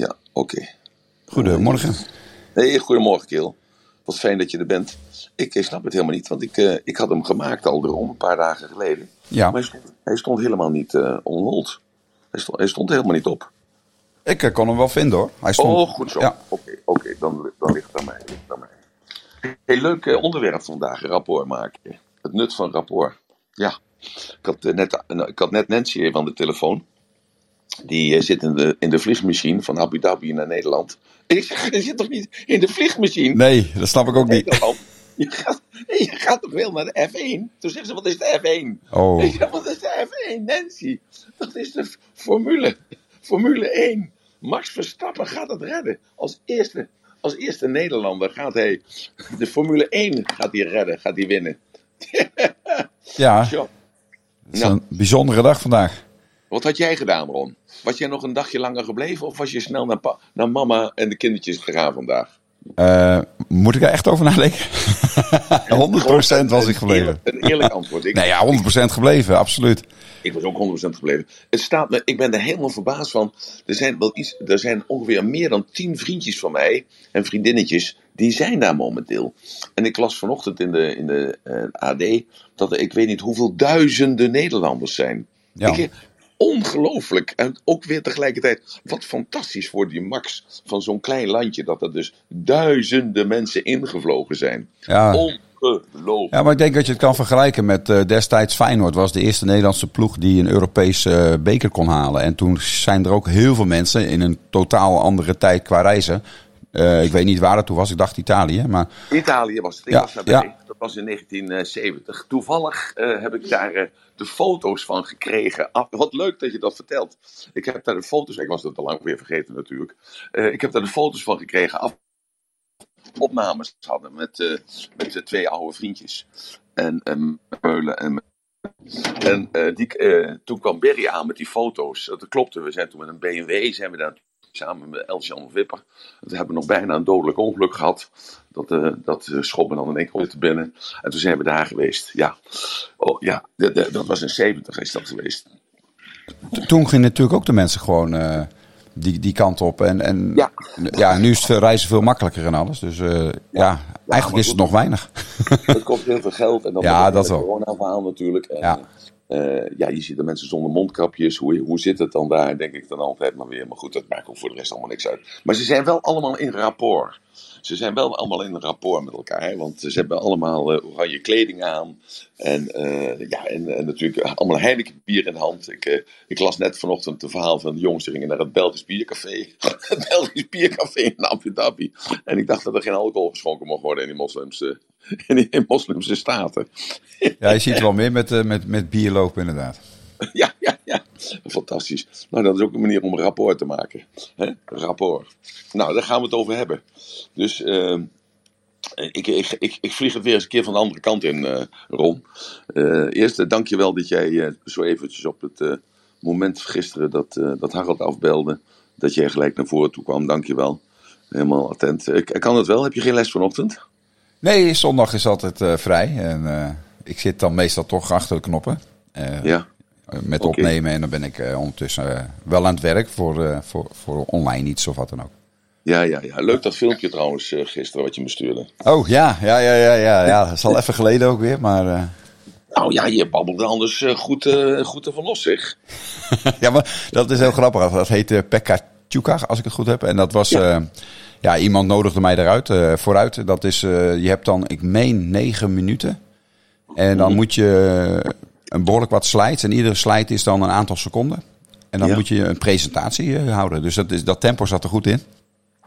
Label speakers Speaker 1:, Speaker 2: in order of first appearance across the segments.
Speaker 1: Ja, oké.
Speaker 2: Goedemorgen.
Speaker 1: Hey, goedemorgen, Keel. Wat fijn dat je er bent. Ik snap het helemaal niet, want ik, eh, ik had hem gemaakt al erom, een paar dagen geleden.
Speaker 2: Ja,
Speaker 1: Maar hij stond, hij stond helemaal niet onhold. Hij stond, hij stond helemaal niet op.
Speaker 2: ik eh, kon hem wel vinden hoor. Hij stond...
Speaker 1: Oh, goed zo.
Speaker 2: Ja.
Speaker 1: Oké, oké, dan, dan ligt het aan mij. ligt aan mij. Heel leuk onderwerp vandaag, rapport maken. Het nut van rapport. Ja, ik had, net, eh, ik had net Nancy even aan de telefoon. Die eh, zit in de, in de vliegmachine van Abu Dhabi naar Nederland. Ik zeg, je zit toch niet in de vliegmachine?
Speaker 2: Nee, dat snap ik ook niet.
Speaker 1: Je gaat, je gaat toch wel naar de F1? Toen zegt ze, wat is de F1?
Speaker 2: Oh,
Speaker 1: Ik zeg, wat is de F1, Nancy? Dat is de Formule, Formule 1. Max Verstappen gaat het redden. Als eerste, als eerste Nederlander gaat hij de Formule 1 gaat hij redden, gaat hij winnen.
Speaker 2: ja, het is
Speaker 1: Nou.
Speaker 2: een bijzondere dag vandaag.
Speaker 1: Wat had jij gedaan, Ron? Was jij nog een dagje langer gebleven of was je snel naar, naar mama en de kindertjes gegaan vandaag?
Speaker 2: Eh, moet ik daar echt over nadenken? 100% was ik gebleven.
Speaker 1: Een eerlijk antwoord. Ik,
Speaker 2: Nee, ja, 100% gebleven, absoluut.
Speaker 1: Ik was ook 100% gebleven. Het staat me, ik ben er helemaal verbaasd van. Er zijn, wel iets, er zijn ongeveer meer dan 10 vriendjes van mij en vriendinnetjes. Die zijn daar momenteel. En ik las vanochtend in de, in de eh, AD dat er ik weet niet hoeveel duizenden Nederlanders zijn.
Speaker 2: Ja.
Speaker 1: Ik, ongelooflijk. En ook weer tegelijkertijd, wat fantastisch voor die Max van zo'n klein landje. Dat er dus duizenden mensen ingevlogen zijn.
Speaker 2: Ja.
Speaker 1: Ongelooflijk.
Speaker 2: ja, maar ik denk dat je het kan vergelijken met eh, destijds Feyenoord. was de eerste Nederlandse ploeg die een Europese eh, beker kon halen. En toen zijn er ook heel veel mensen in een totaal andere tijd qua reizen. Eh, ik weet niet waar het toen was, ik dacht Italië. Maar
Speaker 1: Italië was het. Ik
Speaker 2: Ja,
Speaker 1: was daarbij.
Speaker 2: ja.
Speaker 1: Dat was in 1970. Toevallig eh, heb ik daar eh, de foto's van gekregen. Ah, wat leuk dat je dat vertelt. Ik heb daar de foto's. Ik was dat al lang weer vergeten natuurlijk. Ik heb daar de foto's van gekregen. Af, opnames hadden met, met de twee oude vriendjes. En um, Meulen en en die, toen kwam Berry aan met die foto's. Dat klopte. We zijn toen met een BMW zijn we daar samen met Elsjan Wipper. We hebben nog bijna een dodelijk ongeluk gehad. Dat, eh dat eh, schoot me dan in één keer te binnen. En toen zijn we daar geweest. Ja, oh, ja de- de- dat was in 70 is dat geweest.
Speaker 2: toen gingen natuurlijk ook de mensen gewoon eh, die, die kant op. En, en
Speaker 1: Ja.
Speaker 2: ja, nu is het reizen veel makkelijker en alles. Dus ja, eigenlijk is het nog weinig.
Speaker 1: Het kost heel veel geld. En dan
Speaker 2: Ja,
Speaker 1: het
Speaker 2: dat wel.
Speaker 1: corona-verhaal natuurlijk. En,
Speaker 2: Ja.
Speaker 1: Eh, ja, je ziet de mensen zonder mondkapjes. Hoe, hoe zit het dan daar? Denk ik dan altijd maar weer. Maar goed, dat maakt ook voor de rest allemaal niks uit. Maar ze zijn wel allemaal in rapport. Ze zijn wel allemaal in rapport met elkaar. Want ze hebben allemaal eh, oranje kleding aan. En, eh, ja, en, natuurlijk allemaal Heineken bier in hand. Ik, ik las net vanochtend het verhaal van de jongens die gingen naar het Belgisch biercafé. het Belgisch biercafé in Abu. En ik dacht dat er geen alcohol geschonken mocht worden in die moslimse, in in moslimse staten.
Speaker 2: Ja, je ziet wel meer met, eh, met, met bier lopen inderdaad.
Speaker 1: ja, ja, ja. Fantastisch. Nou, dat is ook een manier om een rapport te maken. Hè? Rapport. Nou, daar gaan we het over hebben. Dus ehm, ik, ik, ik, ik vlieg het weer eens een keer van de andere kant in, eh, Ron. Eh eerst, uh, dank je wel dat jij eh, zo eventjes op het eh, moment gisteren dat, eh, dat Harald afbelde, dat jij gelijk naar voren toe kwam. Dank je wel. Helemaal attent. Ik, ik kan het wel. Heb je geen les vanochtend?
Speaker 2: Nee, zondag is altijd eh, vrij. En eh, ik zit dan meestal toch achter de knoppen. eh,
Speaker 1: Ja.
Speaker 2: Met opnemen. En dan ben ik ondertussen wel aan het werk voor, voor, voor online iets of wat dan ook.
Speaker 1: Ja, ja, ja. Leuk dat filmpje trouwens gisteren wat je me stuurde.
Speaker 2: Oh ja, ja, ja, ja, ja. ja. Dat is al even geleden ook weer. Maar,
Speaker 1: Nou ja, je babbelde anders goed, goed ervan los, zeg.
Speaker 2: ja, maar dat is heel grappig. Dat heet uh, Pekka Tjuka, als ik het goed heb. En dat was...
Speaker 1: Ja.
Speaker 2: Ja. iemand nodigde mij eruit, eh, vooruit. Dat is, eh, je hebt dan, ik meen, negen minuten. En dan moet je een behoorlijk wat slides. En iedere slide is dan een aantal seconden. En dan
Speaker 1: Ja.
Speaker 2: moet je een presentatie eh, houden. Dus dat, is, dat tempo zat er goed in.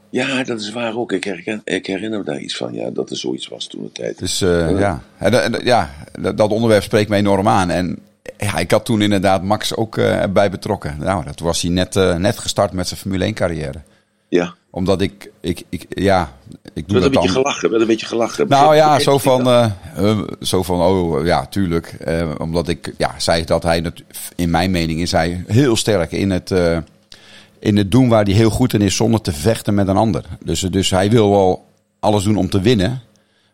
Speaker 1: Ja, dat is waar ook. Ik, herken, ik herinner me daar iets van, ja, dat er zoiets was toen de tijd.
Speaker 2: Dus eh, ja, en, en, ja dat, onderwerp spreekt me enorm aan. En ja, ik had toen inderdaad Max ook eh, bij betrokken. Nou, dat was hij net, eh, net gestart met zijn Formule 1 carrière.
Speaker 1: Ja,
Speaker 2: Omdat ik, ik, ik ja, ik doe
Speaker 1: werd een
Speaker 2: dat
Speaker 1: beetje gelachen, werd een beetje gelachen.
Speaker 2: Nou ja, zo van,
Speaker 1: dat?
Speaker 2: eh, eh, zo van, oh ja, tuurlijk. Eh, omdat ik ja, zei dat hij, in mijn mening is hij heel sterk in het, eh, in het doen waar hij heel goed in is zonder te vechten met een ander. Dus, dus hij wil wel alles doen om te winnen.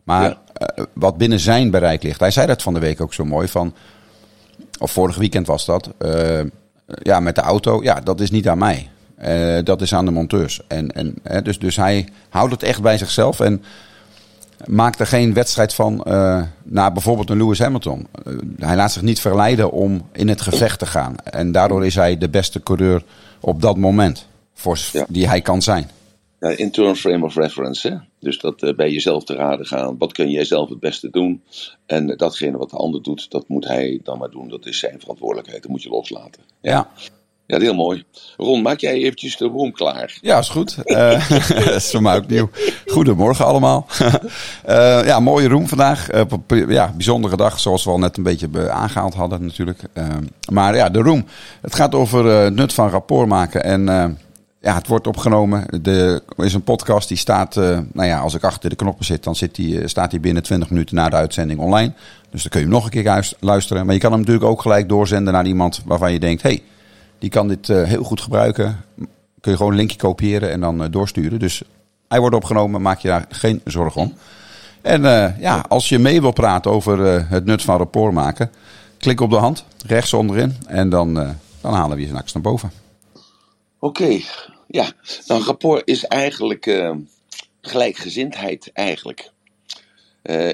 Speaker 2: Maar
Speaker 1: Ja.
Speaker 2: eh, wat binnen zijn bereik ligt. Hij zei dat van de week ook zo mooi van, of vorig weekend was dat. eh, ja, met de auto, ja, dat is niet aan mij. Eh, dat is aan de monteurs. En, en, hè, dus, dus hij houdt het echt bij zichzelf en maakt er geen wedstrijd van uh, naar bijvoorbeeld een Lewis Hamilton. Uh, hij laat zich niet verleiden om in het gevecht te gaan. En daardoor is hij de beste coureur op dat moment voor, ja. die hij kan zijn.
Speaker 1: Ja, internal frame of reference. Hè? Dus dat bij jezelf te raden gaan. Wat kun jij zelf het beste doen? En datgene wat de ander doet, dat moet hij dan maar doen. Dat is zijn verantwoordelijkheid. Dat moet je loslaten.
Speaker 2: Ja. ja.
Speaker 1: Ja, heel mooi. Ron, maak jij eventjes de room klaar?
Speaker 2: Ja, is goed. Uh, is voor mij ook nieuw. Goedemorgen allemaal. uh, ja, mooie room vandaag. Uh, ja, bijzondere dag, zoals we al net een beetje aangehaald hadden natuurlijk. maar ja, de room. Het gaat over het nut van rapport maken. En ja, het wordt opgenomen. Er is een podcast die staat, nou ja, als ik achter de knoppen zit, dan zit die, staat hij binnen 20 minuten na de uitzending online. Dus dan kun je hem nog een keer luisteren. Maar je kan hem natuurlijk ook gelijk doorzenden naar iemand waarvan je denkt, hey, die kan dit uh, heel goed gebruiken. Kun je gewoon een linkje kopiëren en dan uh, doorsturen. Dus hij wordt opgenomen, maak je daar geen zorgen om. En uh, ja, als je mee wil praten over het nut van rapport maken, klik op de hand, rechts onderin. En dan, dan halen we je straks naar boven.
Speaker 1: Oké, ja. Nou, rapport is eigenlijk gelijkgezindheid eigenlijk.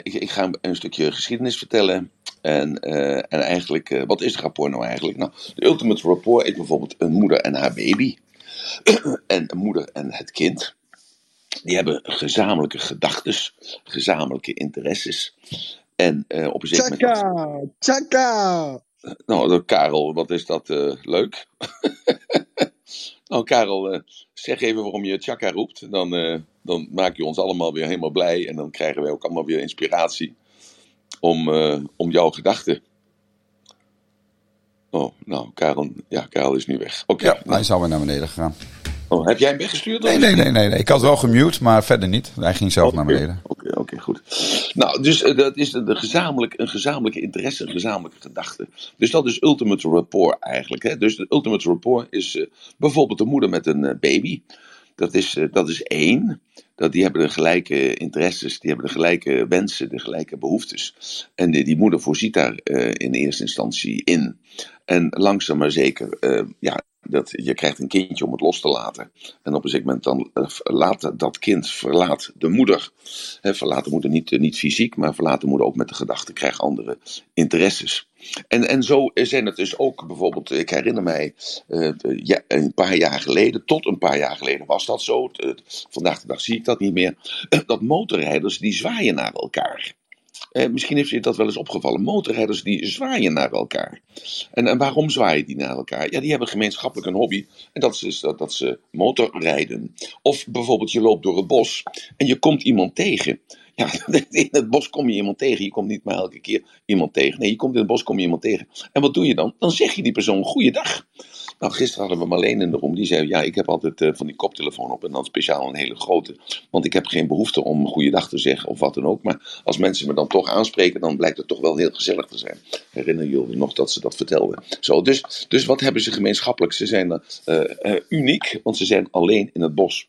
Speaker 1: Ik, ik, ga een stukje geschiedenis vertellen. En, uh, en eigenlijk, uh, wat is een rapport nou eigenlijk? Nou, de ultimate rapport is bijvoorbeeld een moeder en haar baby. en een moeder en het kind. Die hebben gezamenlijke gedachten, gezamenlijke interesses. En op een
Speaker 3: zeker moment. Tjaka!
Speaker 1: Nou, Karel, wat is dat leuk? nou, Karel, zeg even waarom je Tjaka roept. Dan, dan maak je ons allemaal weer helemaal blij. En dan krijgen wij ook allemaal weer inspiratie om, uh, om jouw gedachten. Oh, nou, Karel, ja, Karel is nu weg. Oké. Okay,
Speaker 2: ja, hij zou weer naar beneden gegaan.
Speaker 1: Oh, heb jij hem weggestuurd?
Speaker 2: Nee, nee, nee, nee, nee. Ik had wel gemute, maar verder niet. Hij ging zelf
Speaker 1: okay,
Speaker 2: naar beneden.
Speaker 1: Goed. Nou, dus uh, dat is de gezamenlijk, een gezamenlijke interesse, een gezamenlijke gedachte. Dus dat is ultimate rapport eigenlijk. Hè? Dus de ultimate rapport is uh, bijvoorbeeld de moeder met een uh, baby. Dat is, dat is één dat die hebben de gelijke interesses, die hebben de gelijke wensen, de gelijke behoeftes. En die, die moeder voorziet daar in eerste instantie in. En langzaam maar zeker, uh, ja, dat, je krijgt een kindje om het los te laten. En op een gegeven moment dan uh, laat dat kind verlaat de moeder. He, verlaat de moeder niet, niet fysiek, maar verlaat de moeder ook met de gedachte, krijgt andere interesses. En, en zo zijn het dus ook bijvoorbeeld, ik herinner mij ja, een paar jaar geleden, tot een paar jaar geleden was dat zo. vandaag de dag zie ik dat niet meer. Dat motorrijders die zwaaien naar elkaar. Eh, misschien heeft je dat wel eens opgevallen. Motorrijders die zwaaien naar elkaar. En, en waarom zwaaien die naar elkaar? Ja, die hebben gemeenschappelijk een hobby. En dat is dat, dat ze motorrijden. Of bijvoorbeeld je loopt door het bos en je komt iemand tegen. Ja, in het bos kom je iemand tegen. Je komt niet maar elke keer iemand tegen. Nee, je komt in het bos, kom je iemand tegen. En wat doe je dan? Dan zeg je die persoon goeiedag. Nou, gisteren hadden we Marleen in de room. Die zei, ja, ik heb altijd uh, van die koptelefoon op. En dan speciaal een hele grote. Want ik heb geen behoefte om goeiedag te zeggen of wat dan ook. Maar als mensen me dan toch aanspreken, dan blijkt het toch wel heel gezellig te zijn. Herinner jullie nog dat ze dat vertelden? Zo, dus, dus wat hebben ze gemeenschappelijk? Ze zijn uh, uh, uniek, want ze zijn alleen in het bos.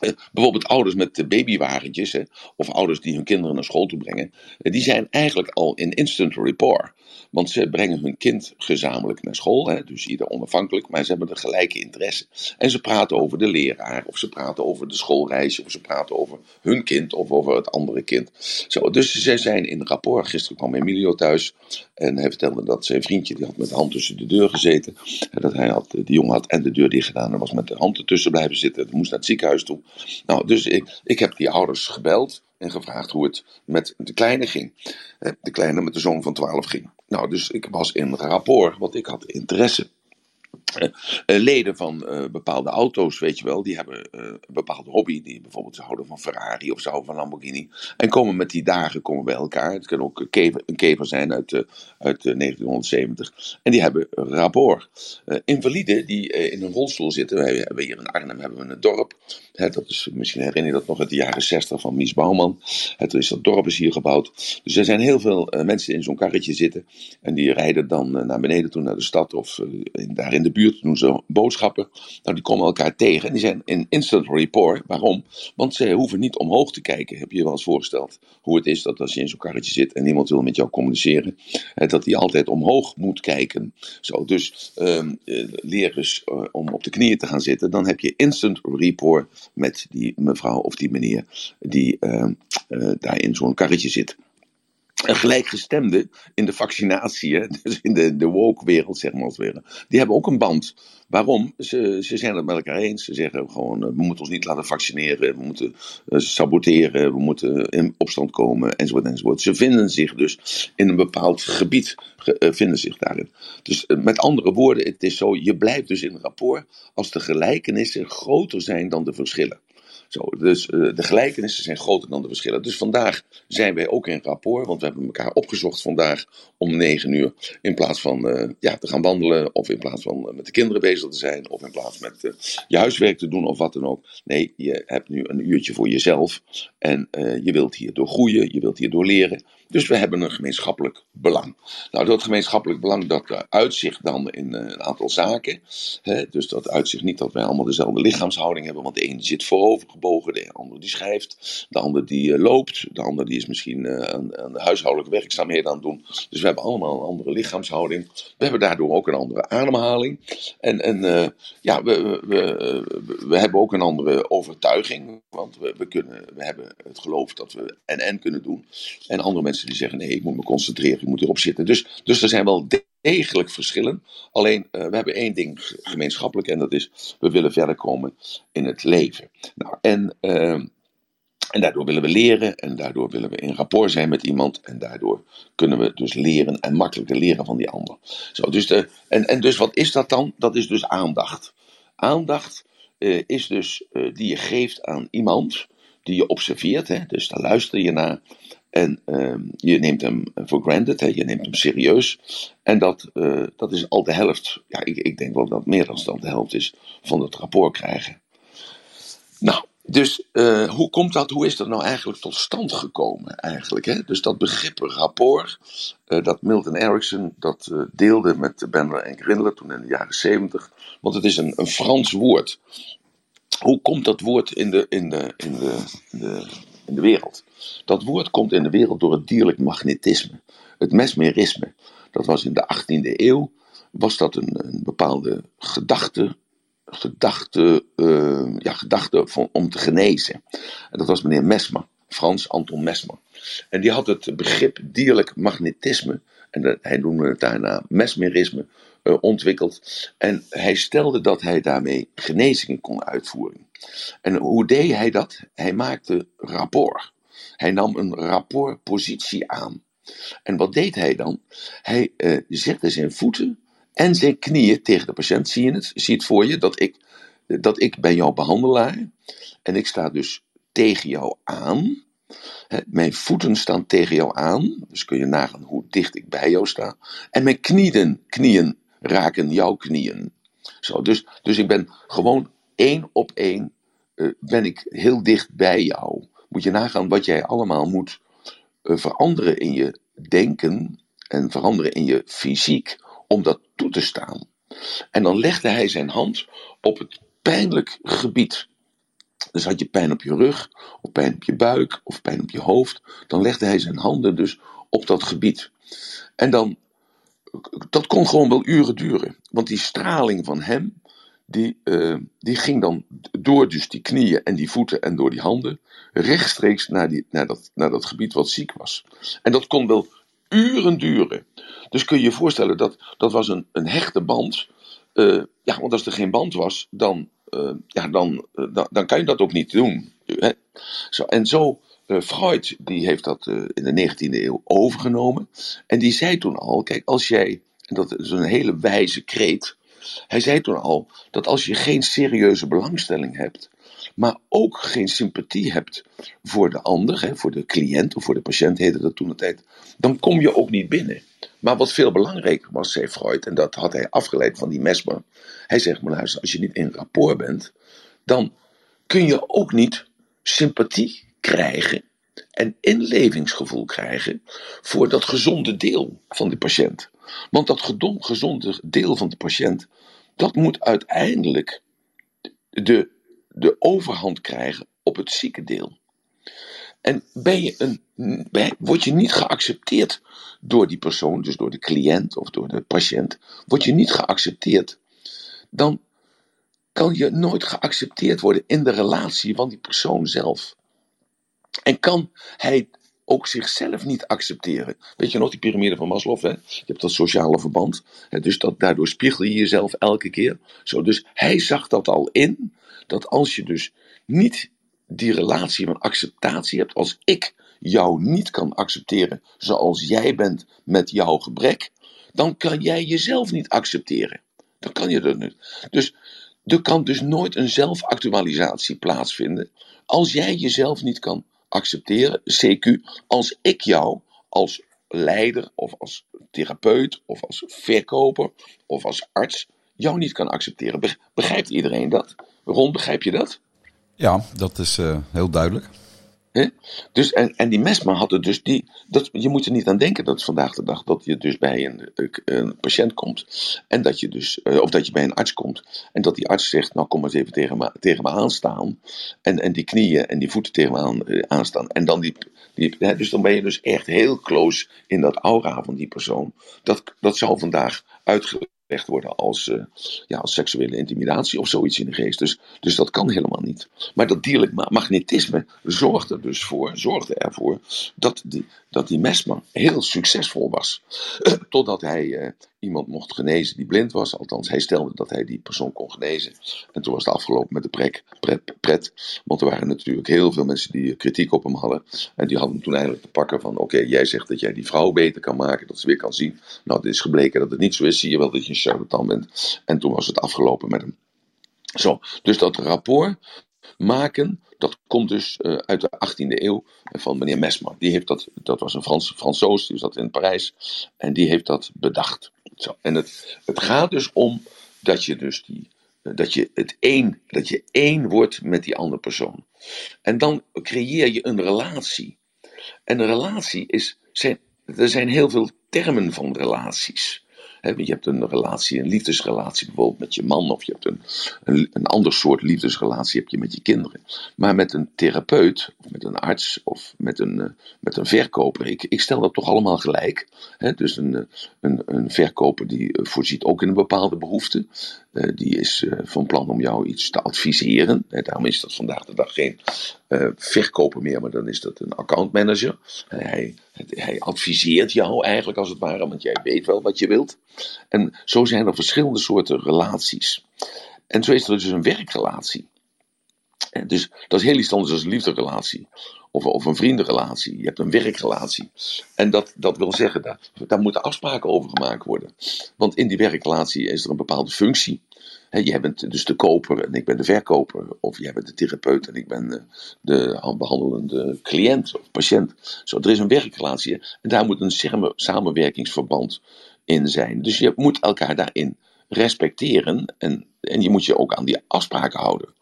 Speaker 1: Eh, bijvoorbeeld ouders met babywagentjes, hè, of ouders die hun kinderen naar school toe brengen, eh, die zijn eigenlijk al in instant rapport. Want ze brengen hun kind gezamenlijk naar school, hè, dus ieder onafhankelijk, maar ze hebben de gelijke interesse. En ze praten over de leraar, of ze praten over de schoolreis, of ze praten over hun kind of over het andere kind. Zo, dus ze zijn in rapport. Gisteren kwam Emilio thuis en hij vertelde dat zijn vriendje, die had met de hand tussen de deur gezeten. Dat hij had, die jongen had en de deur dicht gedaan en was met de hand ertussen blijven zitten. Hij moest naar het ziekenhuis toe. Nou, dus ik, ik heb die ouders gebeld en gevraagd hoe het met de kleine ging. De kleine met de zoon van 12 ging. Nou, dus ik was in rapport, want ik had interesse. Uh, leden van uh, bepaalde auto's, weet je wel, die hebben uh, een bepaalde hobby. Die bijvoorbeeld ze houden van Ferrari of ze van Lamborghini. En komen met die dagen komen bij elkaar. Het kan ook een kever, zijn uit, uit 1970. En die hebben rapport. invaliden die in een rolstoel zitten. Wij hebben hier in Arnhem hebben we een dorp. Hè, dat is, misschien herinner je dat nog uit de jaren 60 van Mies Bouwman. Het is, dat dorp is hier gebouwd. Dus er zijn heel veel mensen in zo'n karretje zitten. En die rijden dan naar beneden toe naar de stad of in, daar in de buurt doen ze boodschappen. Nou, die komen elkaar tegen en die zijn in instant rapport. Waarom? Want ze hoeven niet omhoog te kijken. Heb je je wel eens voorgesteld hoe het is dat als je in zo'n karretje zit en iemand wil met jou communiceren, dat hij altijd omhoog moet kijken. Zo, dus um, leer eens uh, om op de knieën te gaan zitten. Dan heb je instant rapport met die mevrouw of die meneer die uh, daar in zo'n karretje zit een gelijkgestemde in de vaccinatie, dus in de, de woke-wereld, zeg maar als die hebben ook een band. Waarom? Ze, ze zijn het met elkaar eens. Ze zeggen gewoon: we moeten ons niet laten vaccineren, we moeten uh, saboteren, we moeten in opstand komen, enzovoort, enzovoort. Ze vinden zich dus in een bepaald gebied, uh, vinden zich daarin. Dus met andere woorden, het is zo: je blijft dus in rapport als de gelijkenissen groter zijn dan de verschillen. Zo, dus uh, de gelijkenissen zijn groter dan de verschillen. Dus vandaag zijn wij ook in rapport, want we hebben elkaar opgezocht vandaag om negen uur. In plaats van uh, ja, te gaan wandelen, of in plaats van uh, met de kinderen bezig te zijn, of in plaats met je huiswerk te doen of wat dan ook. Nee, je hebt nu een uurtje voor jezelf en je wilt hierdoor groeien, je wilt hierdoor leren. Dus we hebben een gemeenschappelijk belang. Nou, dat gemeenschappelijk belang dat uitzicht dan in een aantal zaken. Hè? Dus dat uitzicht niet dat wij allemaal dezelfde lichaamshouding hebben, want de een zit voorover gebogen, de ander die schrijft, de ander die uh, loopt, de ander die is misschien uh, aan, de huishoudelijke werkzaamheden aan het doen. Dus we hebben allemaal een andere lichaamshouding. We hebben daardoor ook een andere ademhaling. En, en ja, we, we, we, we, hebben ook een andere overtuiging, want we, we, kunnen, we hebben het geloof dat we en en kunnen doen. En andere mensen die zeggen, nee, ik moet me concentreren, ik moet erop zitten. Dus, dus er zijn wel degelijk verschillen. Alleen uh, we hebben één ding gemeenschappelijk en dat is we willen verder komen in het leven. Nou, en, uh, en daardoor willen we leren en daardoor willen we in rapport zijn met iemand en daardoor kunnen we dus leren en makkelijker leren van die ander. Zo, dus de, en, en dus wat is dat dan? Dat is dus aandacht. Aandacht uh, is dus die je geeft aan iemand die je observeert, hè? dus daar luister je naar. En uh, je neemt hem voor granted, hè? je neemt hem serieus. En dat, uh, dat is al de helft, ja, ik, ik denk wel dat meer dan de helft is van het rapport krijgen. Nou, dus uh, hoe komt dat, hoe is dat nou eigenlijk tot stand gekomen eigenlijk? Hè? Dus dat begrip rapport, uh, dat Milton Erickson dat deelde met Bender en Grindler toen in de jaren zeventig. Want het is een, een Frans woord. Hoe komt dat woord in de, in de, in de, in de, in de wereld? Dat woord komt in de wereld door het dierlijk magnetisme, het mesmerisme. Dat was in de 18e eeuw, was dat een, een bepaalde gedachte, gedachte, uh, ja, gedachte van, om te genezen. En dat was meneer Mesmer, Frans Anton Mesmer. En die had het begrip dierlijk magnetisme, en dat, hij noemde het daarna mesmerisme, uh, ontwikkeld. En hij stelde dat hij daarmee genezingen kon uitvoeren. En hoe deed hij dat? Hij maakte rapport. Hij nam een rapportpositie aan. En wat deed hij dan? Hij uh, zette zijn voeten en zijn knieën tegen de patiënt. Zie je het? Zie het voor je dat ik, dat ik ben jouw behandelaar. En ik sta dus tegen jou aan. Mijn voeten staan tegen jou aan. Dus kun je nagaan hoe dicht ik bij jou sta. En mijn knieën, knieën raken jouw knieën. Zo, dus, dus ik ben gewoon één op één. Uh, ben ik heel dicht bij jou moet je nagaan wat jij allemaal moet uh, veranderen in je denken en veranderen in je fysiek om dat toe te staan. En dan legde hij zijn hand op het pijnlijk gebied. Dus had je pijn op je rug, of pijn op je buik, of pijn op je hoofd, dan legde hij zijn handen dus op dat gebied. En dan, dat kon gewoon wel uren duren, want die straling van hem, die, uh, die ging dan door dus die knieën en die voeten en door die handen rechtstreeks naar, die, naar, dat, naar dat gebied wat ziek was. En dat kon wel uren duren. Dus kun je je voorstellen dat dat was een, een hechte band. Uh, ja, want als er geen band was, dan, uh, ja, dan, dan, dan, kan je dat ook niet doen. Hè? Zo, en zo, Freud die heeft dat in de 19e eeuw overgenomen. En die zei toen al, kijk, als jij, en dat is een hele wijze kreet, hij zei toen al dat als je geen serieuze belangstelling hebt, maar ook geen sympathie hebt voor de ander, hè, voor de cliënt of voor de patiënt heette dat toen de tijd, dan kom je ook niet binnen. Maar wat veel belangrijker was, zei Freud, en dat had hij afgeleid van die Mesmer. Hij zegt, maar luister, als je niet in rapport bent, dan kun je ook niet sympathie krijgen en inlevingsgevoel krijgen voor dat gezonde deel van de patiënt. Want dat gezonde deel van de patiënt, dat moet uiteindelijk de, de overhand krijgen op het zieke deel. En ben je een, word je niet geaccepteerd door die persoon, dus door de cliënt of door de patiënt, word je niet geaccepteerd, dan kan je nooit geaccepteerd worden in de relatie van die persoon zelf. En kan hij ook zichzelf niet accepteren. Weet je nog, die piramide van Maslow, hè? je hebt dat sociale verband, hè? dus dat, daardoor spiegel je jezelf elke keer. Zo, dus hij zag dat al in, dat als je dus niet die relatie van acceptatie hebt, als ik jou niet kan accepteren zoals jij bent met jouw gebrek, dan kan jij jezelf niet accepteren. Dan kan je dat niet. Dus er kan dus nooit een zelfactualisatie plaatsvinden als jij jezelf niet kan accepteren, CQ, als ik jou als leider of als therapeut of als verkoper of als arts jou niet kan accepteren. Begrijpt iedereen dat? Ron, begrijp je dat?
Speaker 2: Ja, dat is uh, heel duidelijk.
Speaker 1: Dus, en, en die Mesma had het dus, die, dat, je moet er niet aan denken dat vandaag de dag dat je dus bij een, een patiënt komt en dat je dus, uh, of dat je bij een arts komt en dat die arts zegt, nou kom eens even tegen me, tegen me aanstaan en, en die knieën en die voeten tegen me aan, uh, aanstaan en dan die, die dus dan ben je dus echt heel close in dat aura van die persoon. Dat, dat zou vandaag uitgelegd worden als, uh, ja, als seksuele intimidatie of zoiets in de geest. Dus, dus dat kan helemaal niet. Maar dat dierlijk magnetisme zorgde dus voor, zorgde ervoor dat die, dat die mesman heel succesvol was. totdat hij uh, iemand mocht genezen die blind was. Althans, hij stelde dat hij die persoon kon genezen. En toen was het afgelopen met de prek, pret, pret. Want er waren natuurlijk heel veel mensen die kritiek op hem hadden. En die hadden toen eigenlijk te pakken van... Oké, jij zegt dat jij die vrouw beter kan maken. Dat ze weer kan zien. Nou, het is gebleken dat het niet zo is. Zie je wel dat je bent. En toen was het afgelopen met hem. Zo, dus dat rapport maken, dat komt dus uh, uit de 18e eeuw van meneer Mesmer. Die heeft dat, dat was een Frans, Fransoos, die zat in Parijs. En die heeft dat bedacht. Zo, en het, het gaat dus om dat je dus die, dat je het één, dat je één wordt met die andere persoon. En dan creëer je een relatie. En een relatie is, zijn, er zijn heel veel termen van relaties je hebt een relatie, een liefdesrelatie bijvoorbeeld met je man, of je hebt een, een, een ander soort liefdesrelatie heb je met je kinderen. Maar met een therapeut, of met een arts, of met een, eh, met een verkoper, ik, ik stel dat toch allemaal gelijk. dus een, eh, een, een verkoper die eh, voorziet ook in een bepaalde behoefte. die is van plan om jou iets te adviseren. daarom is dat vandaag de dag geen verkoper meer, maar dan is dat een accountmanager. hij, hij adviseert jou eigenlijk als het ware, want jij weet wel wat je wilt. En zo zijn er verschillende soorten relaties. En zo is er dus een werkrelatie. En dus dat is heel iets anders dan een liefderelatie. Of, of een vriendenrelatie. Je hebt een werkrelatie. En dat, dat wil zeggen, daar, daar moeten afspraken over gemaakt worden. Want in die werkrelatie is er een bepaalde functie. Jij bent dus de koper en ik ben de verkoper. Of jij bent de therapeut en ik ben de, de behandelende cliënt of patiënt. Zo, er is een werkrelatie en daar moet een samenwerkingsverband in zijn. Dus je moet elkaar daarin respecteren en, en je moet je ook aan die afspraken houden.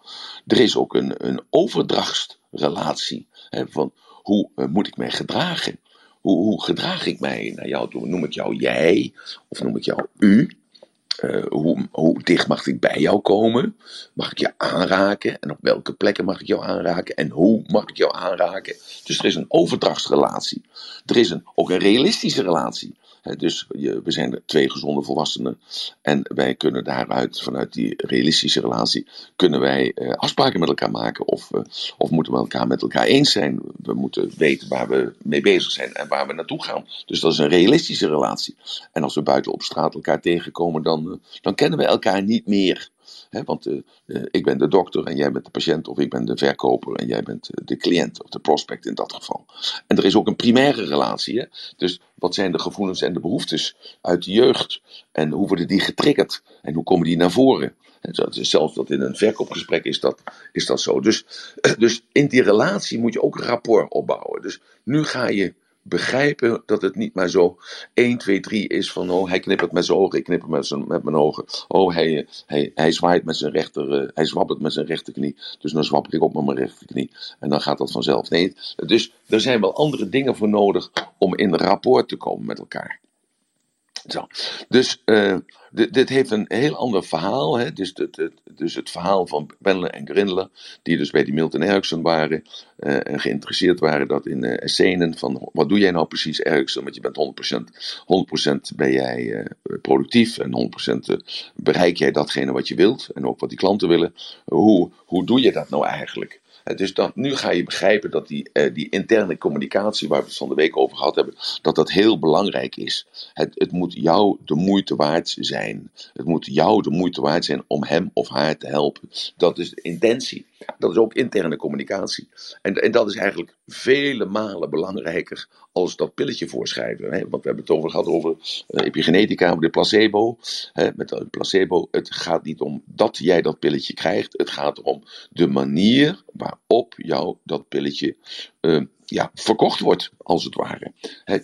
Speaker 1: Er is ook een, een overdrachtsrelatie. Van hoe uh, moet ik mij gedragen? Hoe, hoe gedraag ik mij naar jou toe? Noem ik jou jij of noem ik jou u? Uh, hoe, dicht mag ik bij jou komen? Mag ik je aanraken? En op welke plekken mag ik jou aanraken? En hoe mag ik jou aanraken? Dus er is een overdrachtsrelatie. Er is een, ook een realistische relatie dus je, we zijn twee gezonde volwassenen en wij kunnen daaruit, vanuit die realistische relatie, kunnen wij uh, afspraken met elkaar maken of, uh, of moeten we elkaar met elkaar eens zijn. We moeten weten waar we mee bezig zijn en waar we naartoe gaan. Dus dat is een realistische relatie. En als we buiten op straat elkaar tegenkomen, dan, dan kennen we elkaar niet meer want uh, uh, ik ben de dokter en jij bent de patiënt, of ik ben de verkoper en jij bent uh, de cliënt of de prospect in dat geval. En er is ook een primaire relatie. Hè? Dus wat zijn de gevoelens en de behoeftes uit de jeugd? En hoe worden die getriggerd? En hoe komen die naar voren? En zelfs dat in een verkoopgesprek is dat, is dat zo. Dus, dus in die relatie moet je ook rapport opbouwen. Dus nu ga je begrijpen dat het niet maar zo 1, 2, 3 is van oh, hij knippert met zijn ogen, ik knipper met, met mijn ogen. Oh, hij, hij, hij zwaait met zijn rechter, uh, hij zwabbert met zijn rechterknie, dus dan zwapper ik op met mijn rechterknie. En dan gaat dat vanzelf. Nee, dus er zijn wel andere dingen voor nodig om in rapport te komen met elkaar. Zo. Dus, uh, dit, dit heeft een heel ander verhaal. Hè? Dus, dus het verhaal van Bendler en Grindler, die dus bij die Milton Erickson waren eh, en geïnteresseerd waren dat in uh, essenes van wat doe jij nou precies Erickson, want je bent 100%, 100% ben jij uh, productief en 100% bereik jij datgene wat je wilt en ook wat die klanten willen. Hoe, hoe doe je dat nou eigenlijk? Dus dan, nu ga je begrijpen dat die, uh, die interne communicatie, waar we het van de week over gehad hebben, dat dat heel belangrijk is. Het, het moet jou de moeite waard zijn. Het moet jou de moeite waard zijn om hem of haar te helpen. Dat is de intentie. Dat is ook interne communicatie. En, en dat is eigenlijk vele malen belangrijker als dat pilletje voorschrijven. Hè? Want we hebben het over gehad over uh, epigenetica, over de placebo. Hè? Met de placebo, het gaat niet om dat jij dat pilletje krijgt. Het gaat erom de manier waarop jou dat pilletje uh, ja, verkocht wordt, als het ware.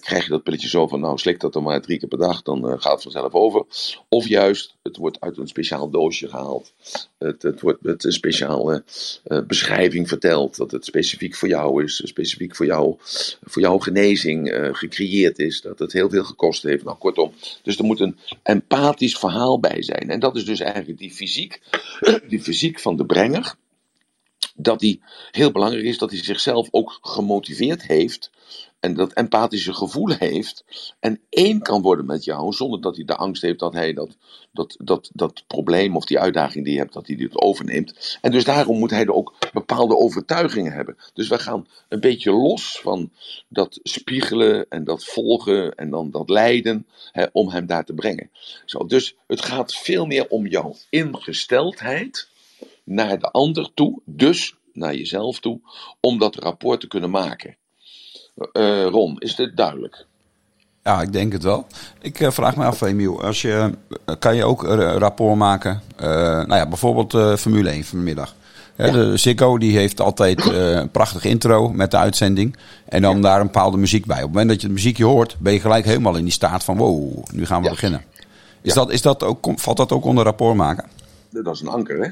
Speaker 1: Krijg je dat pilletje zo van, nou slik dat dan maar drie keer per dag, dan uh, gaat het vanzelf over. Of juist, het wordt uit een speciaal doosje gehaald. Het, het wordt met een speciale uh, beschrijving verteld, dat het specifiek voor jou is, specifiek voor, jou, voor jouw genezing uh, gecreëerd is, dat het heel veel gekost heeft. Nou, kortom, dus er moet een empathisch verhaal bij zijn. En dat is dus eigenlijk die fysiek, die fysiek van de brenger dat hij heel belangrijk is dat hij zichzelf ook gemotiveerd heeft en dat empathische gevoel heeft en één kan worden met jou zonder dat hij de angst heeft dat hij dat, dat, dat, dat probleem of die uitdaging die je hebt, dat hij dit overneemt. En dus daarom moet hij er ook bepaalde overtuigingen hebben. Dus we gaan een beetje los van dat spiegelen en dat volgen en dan dat leiden hè, om hem daar te brengen. Zo, dus het gaat veel meer om jouw ingesteldheid naar de ander toe, dus naar jezelf toe, om dat rapport te kunnen maken. Uh, Ron, is dit duidelijk?
Speaker 2: Ja, ik denk het wel. Ik uh, vraag me af, Emiel, als je, kan je ook een rapport maken? Uh, nou ja, bijvoorbeeld Formule 1 vanmiddag. Ja. De Ziggo die heeft altijd een prachtige intro met de uitzending. En dan ja. daar een bepaalde muziek bij. Op het moment dat je het muziekje hoort, ben je gelijk helemaal in die staat van wow, nu gaan we ja. beginnen. Is dat, is dat ook, valt dat ook onder rapport maken?
Speaker 1: Dat is een anker, hè?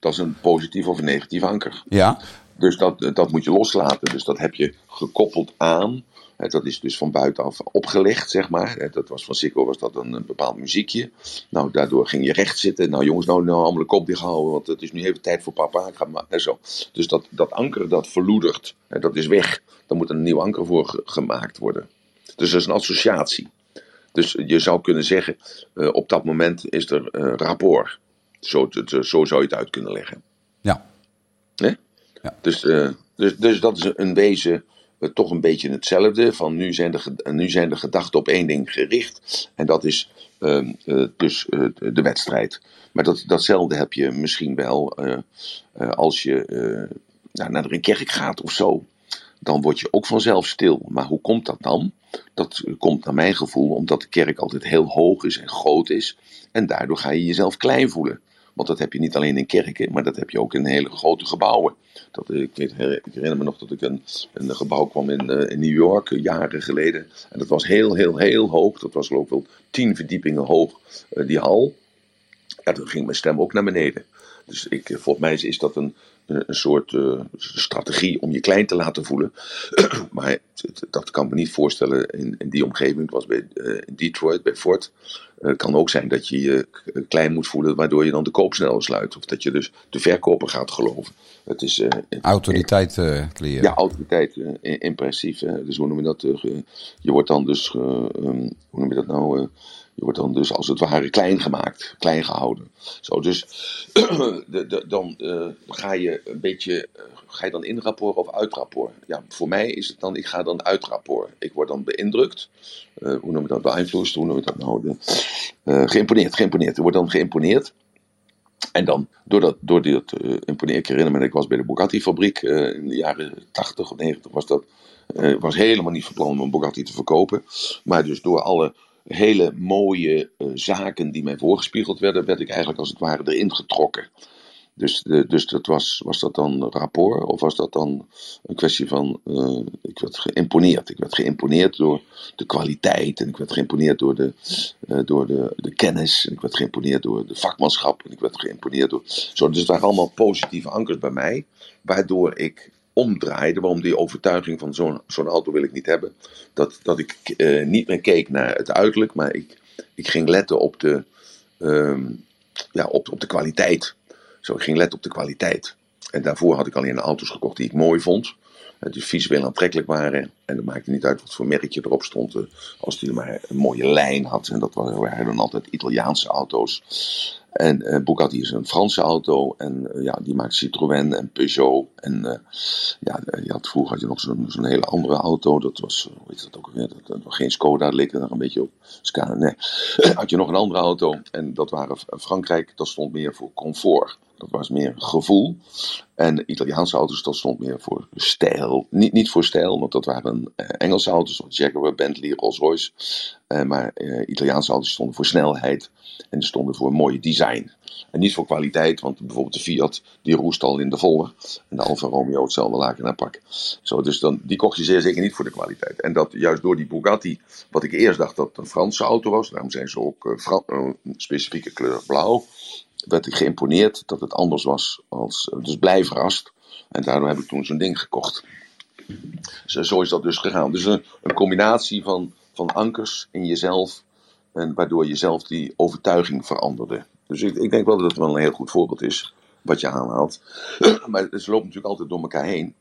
Speaker 1: Dat is een positief of een negatief anker.
Speaker 2: Ja.
Speaker 1: Dus dat, dat moet je loslaten. Dus dat heb je gekoppeld aan. Dat is dus van buitenaf opgelegd, zeg maar. Dat was van Sikko was dat een, bepaald muziekje. Nou, daardoor ging je recht zitten. Nou, jongens, nou, nou allemaal de kop dicht houden, want het is nu even tijd voor papa. Ik ga maar, en zo. Dus dat, dat anker, dat verloedert, dat is weg. Dan moet een nieuw anker voor gemaakt worden. Dus dat is een associatie. Dus je zou kunnen zeggen, uh, op dat moment is er rapport. Zo, zo, zo zou je het uit kunnen leggen.
Speaker 2: Ja.
Speaker 1: Nee? ja. Dus, uh, dus, dus dat is een wezen uh, toch een beetje hetzelfde. Van nu zijn, de, nu zijn de gedachten op één ding gericht. En dat is uh, dus de wedstrijd. Maar dat, datzelfde heb je misschien wel als je nou, naar een kerk gaat of zo. Dan word je ook vanzelf stil. Maar hoe komt dat dan? Dat komt naar mijn gevoel omdat de kerk altijd heel hoog is en groot is. En daardoor ga je jezelf klein voelen. Want dat heb je niet alleen in kerken, maar dat heb je ook in hele grote gebouwen. Dat, ik, weet, ik herinner me nog dat ik een, een gebouw kwam in, uh, in New York, uh, jaren geleden. En dat was heel, heel, heel hoog. Dat was geloof wel tien verdiepingen hoog, die hal. Ja, toen ging mijn stem ook naar beneden. Dus ik, volgens mij is dat een, een soort uh, strategie om je klein te laten voelen. maar dat kan ik me niet voorstellen in, in die omgeving. Ik was bij, uh, in Detroit, bij Ford. Het uh, kan ook zijn dat je je klein moet voelen, waardoor je dan de koop sneller sluit. Of dat je dus de verkoper gaat geloven. Het is,
Speaker 2: autoriteit creëren.
Speaker 1: Ja, autoriteit, impressief. Dus hoe noem je dat? je wordt dan dus, um, hoe noem je dat nou? Je wordt dan dus als het ware klein gemaakt, klein gehouden. Zo, dus de, dan uh, ga je een beetje, uh, ga je dan in rapport of uit rapport? Ja, voor mij is het dan, ik ga dan uit rapport. Ik word dan beïndrukt, uh, hoe noem je dat, beïnvloed, hoe noem je dat nou? Geïmponeerd, geïmponeerd. Ik word dan geïmponeerd. En dan, door dat, door uh, imponeer, ik herinner me dat ik was bij de Bugatti-fabriek in de jaren 80 of 90 was dat. Uh, was helemaal niet van plan om een Bugatti te verkopen. Maar dus door alle hele mooie uh, zaken die mij voorgespiegeld werden, werd ik eigenlijk als het ware erin getrokken. Dus, de, dus dat was, was dat dan rapport of was dat dan een kwestie van, uh, ik werd geïmponeerd. Ik werd geïmponeerd door de kwaliteit en ik werd geïmponeerd door de, uh, door de, de kennis en ik werd geïmponeerd door de vakmanschap en ik werd geïmponeerd door... Zo, dus het waren allemaal positieve ankers bij mij, waardoor ik omdraaide, waarom die overtuiging van zo'n zo'n auto wil ik niet hebben, dat, dat ik uh, niet meer keek naar het uiterlijk, maar ik, ik ging letten op de, ehm, ja, op, op de kwaliteit. Zo, ik ging letten op de kwaliteit. En daarvoor had ik alleen auto's gekocht die ik mooi vond. eh, Die visueel aantrekkelijk waren. En het maakte niet uit wat voor merkje erop stond. eh, Als die maar een mooie lijn had. En dat waren dan altijd Italiaanse auto's. En eh Bugatti is een Franse auto. En eh, ja, die maakt Citroën en Peugeot. En eh, ja, je had, vroeger had je nog zo'n hele andere auto. Dat was, hoe heet dat ook alweer? Dat, was geen Skoda, dat leek er nog een beetje op. Scania, had je nog een andere auto. En dat waren Frankrijk, dat stond meer voor comfort. Dat was meer gevoel. En Italiaanse auto's, dat stond meer voor stijl. Niet, niet voor stijl, want dat waren eh, Engelse auto's, zoals Jaguar, Bentley, Rolls-Royce. Eh, maar eh, Italiaanse auto's stonden voor snelheid en stonden voor mooi design. En niet voor kwaliteit, want bijvoorbeeld de Fiat, die roest al in de volle. En de Alfa Romeo hetzelfde laken naar pak. Zo, dus dan, die kocht je zeer zeker niet voor de kwaliteit. En dat juist door die Bugatti, wat ik eerst dacht dat een Franse auto was, daarom zijn ze ook eh, eh, een specifieke kleur blauw werd ik geïmponeerd dat het anders was. Als, dus blij verrast. En daardoor heb ik toen zo'n ding gekocht. Zo, zo is dat dus gegaan. Dus een, een combinatie van, van ankers in jezelf. En waardoor je zelf die overtuiging veranderde. Dus ik, ik denk wel dat het wel een heel goed voorbeeld is. Wat je aanhaalt. maar het loopt natuurlijk altijd door elkaar heen.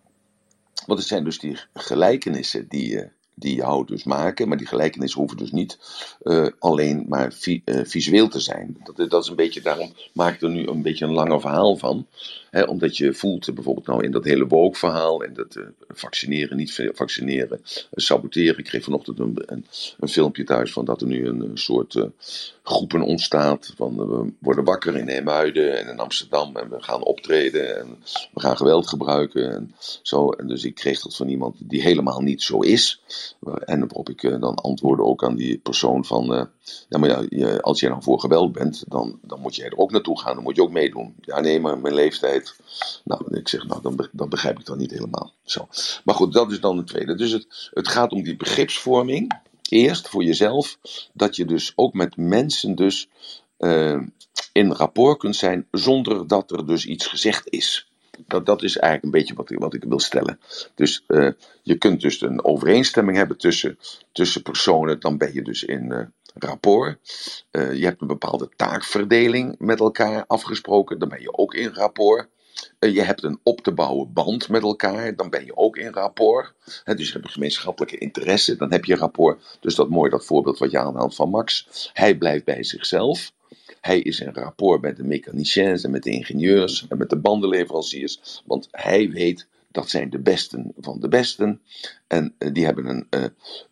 Speaker 1: Want het zijn dus die gelijkenissen die, je jou dus maken. Maar die gelijkenissen hoeven dus niet eh, alleen maar eh, visueel te zijn. Dat, dat is een beetje, daarom maak ik er nu een beetje een langer verhaal van. Omdat je voelt bijvoorbeeld nou in dat hele woke-verhaal. En dat eh, vaccineren, niet va- vaccineren, eh, saboteren. Ik kreeg vanochtend een, een, filmpje thuis van dat er nu een, soort eh, groepen ontstaat. Van we worden wakker in Eemuiden en in Amsterdam. En we gaan optreden en we gaan geweld gebruiken. En, zo. en dus ik kreeg dat van iemand die helemaal niet zo is. En waarop ik dan antwoordde ook aan die persoon van... ja, maar ja, je, als jij dan voor geweld bent, dan, dan moet jij er ook naartoe gaan. Dan moet je ook meedoen. Ja, nee, maar mijn leeftijd... Nou, ik zeg, nou, dan, dat begrijp ik dan niet helemaal. Zo. Maar goed, dat is dan het tweede. Dus het, het gaat om die begripsvorming. Eerst voor jezelf. Dat je dus ook met mensen dus eh, in rapport kunt zijn zonder dat er dus iets gezegd is. Dat, dat is eigenlijk een beetje wat ik, wat ik wil stellen. Dus eh, je kunt dus een overeenstemming hebben tussen, tussen personen, dan ben je dus in eh, rapport. Eh, je hebt een bepaalde taakverdeling met elkaar afgesproken, dan ben je ook in rapport. Eh, je hebt een op te bouwen band met elkaar, dan ben je ook in rapport. Dus je hebt een gemeenschappelijke interesse, dan heb je rapport. Dus dat mooi, dat voorbeeld wat je aanhaalt van Max. Hij blijft bij zichzelf. Hij is in rapport met de mechaniciens en met de ingenieurs en met de bandenleveranciers. Want hij weet dat zijn de besten van de besten. En eh, die hebben een, eh,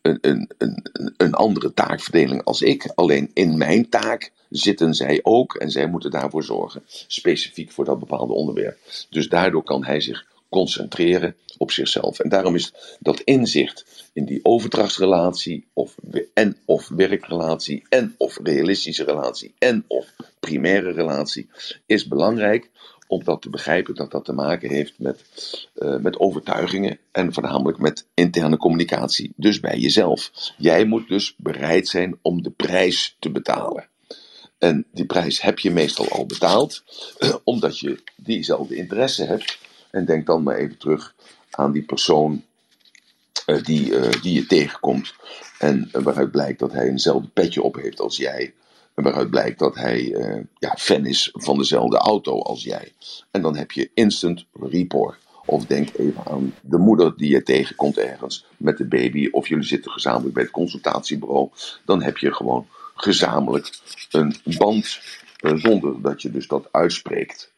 Speaker 1: een, een, een, een andere taakverdeling als ik. Alleen in mijn taak zitten zij ook en zij moeten daarvoor zorgen. Specifiek voor dat bepaalde onderwerp. Dus daardoor kan hij zich concentreren op zichzelf. En daarom is dat inzicht in die overdrachtsrelatie, of, en of werkrelatie, en of realistische relatie, en of primaire relatie, is belangrijk om dat te begrijpen dat dat te maken heeft met, eh, met overtuigingen en voornamelijk met interne communicatie. Dus bij jezelf. Jij moet dus bereid zijn om de prijs te betalen. En die prijs heb je meestal al betaald, omdat je diezelfde interesse hebt. En denk dan maar even terug aan die persoon eh, die, eh, die je tegenkomt. En waaruit blijkt dat hij eenzelfde petje op heeft als jij. En waaruit blijkt dat hij eh, ja, fan is van dezelfde auto als jij. En dan heb je instant rapport. Of denk even aan de moeder die je tegenkomt ergens met de baby. Of jullie zitten gezamenlijk bij het consultatiebureau. Dan heb je gewoon gezamenlijk een band eh, zonder dat je dus dat uitspreekt.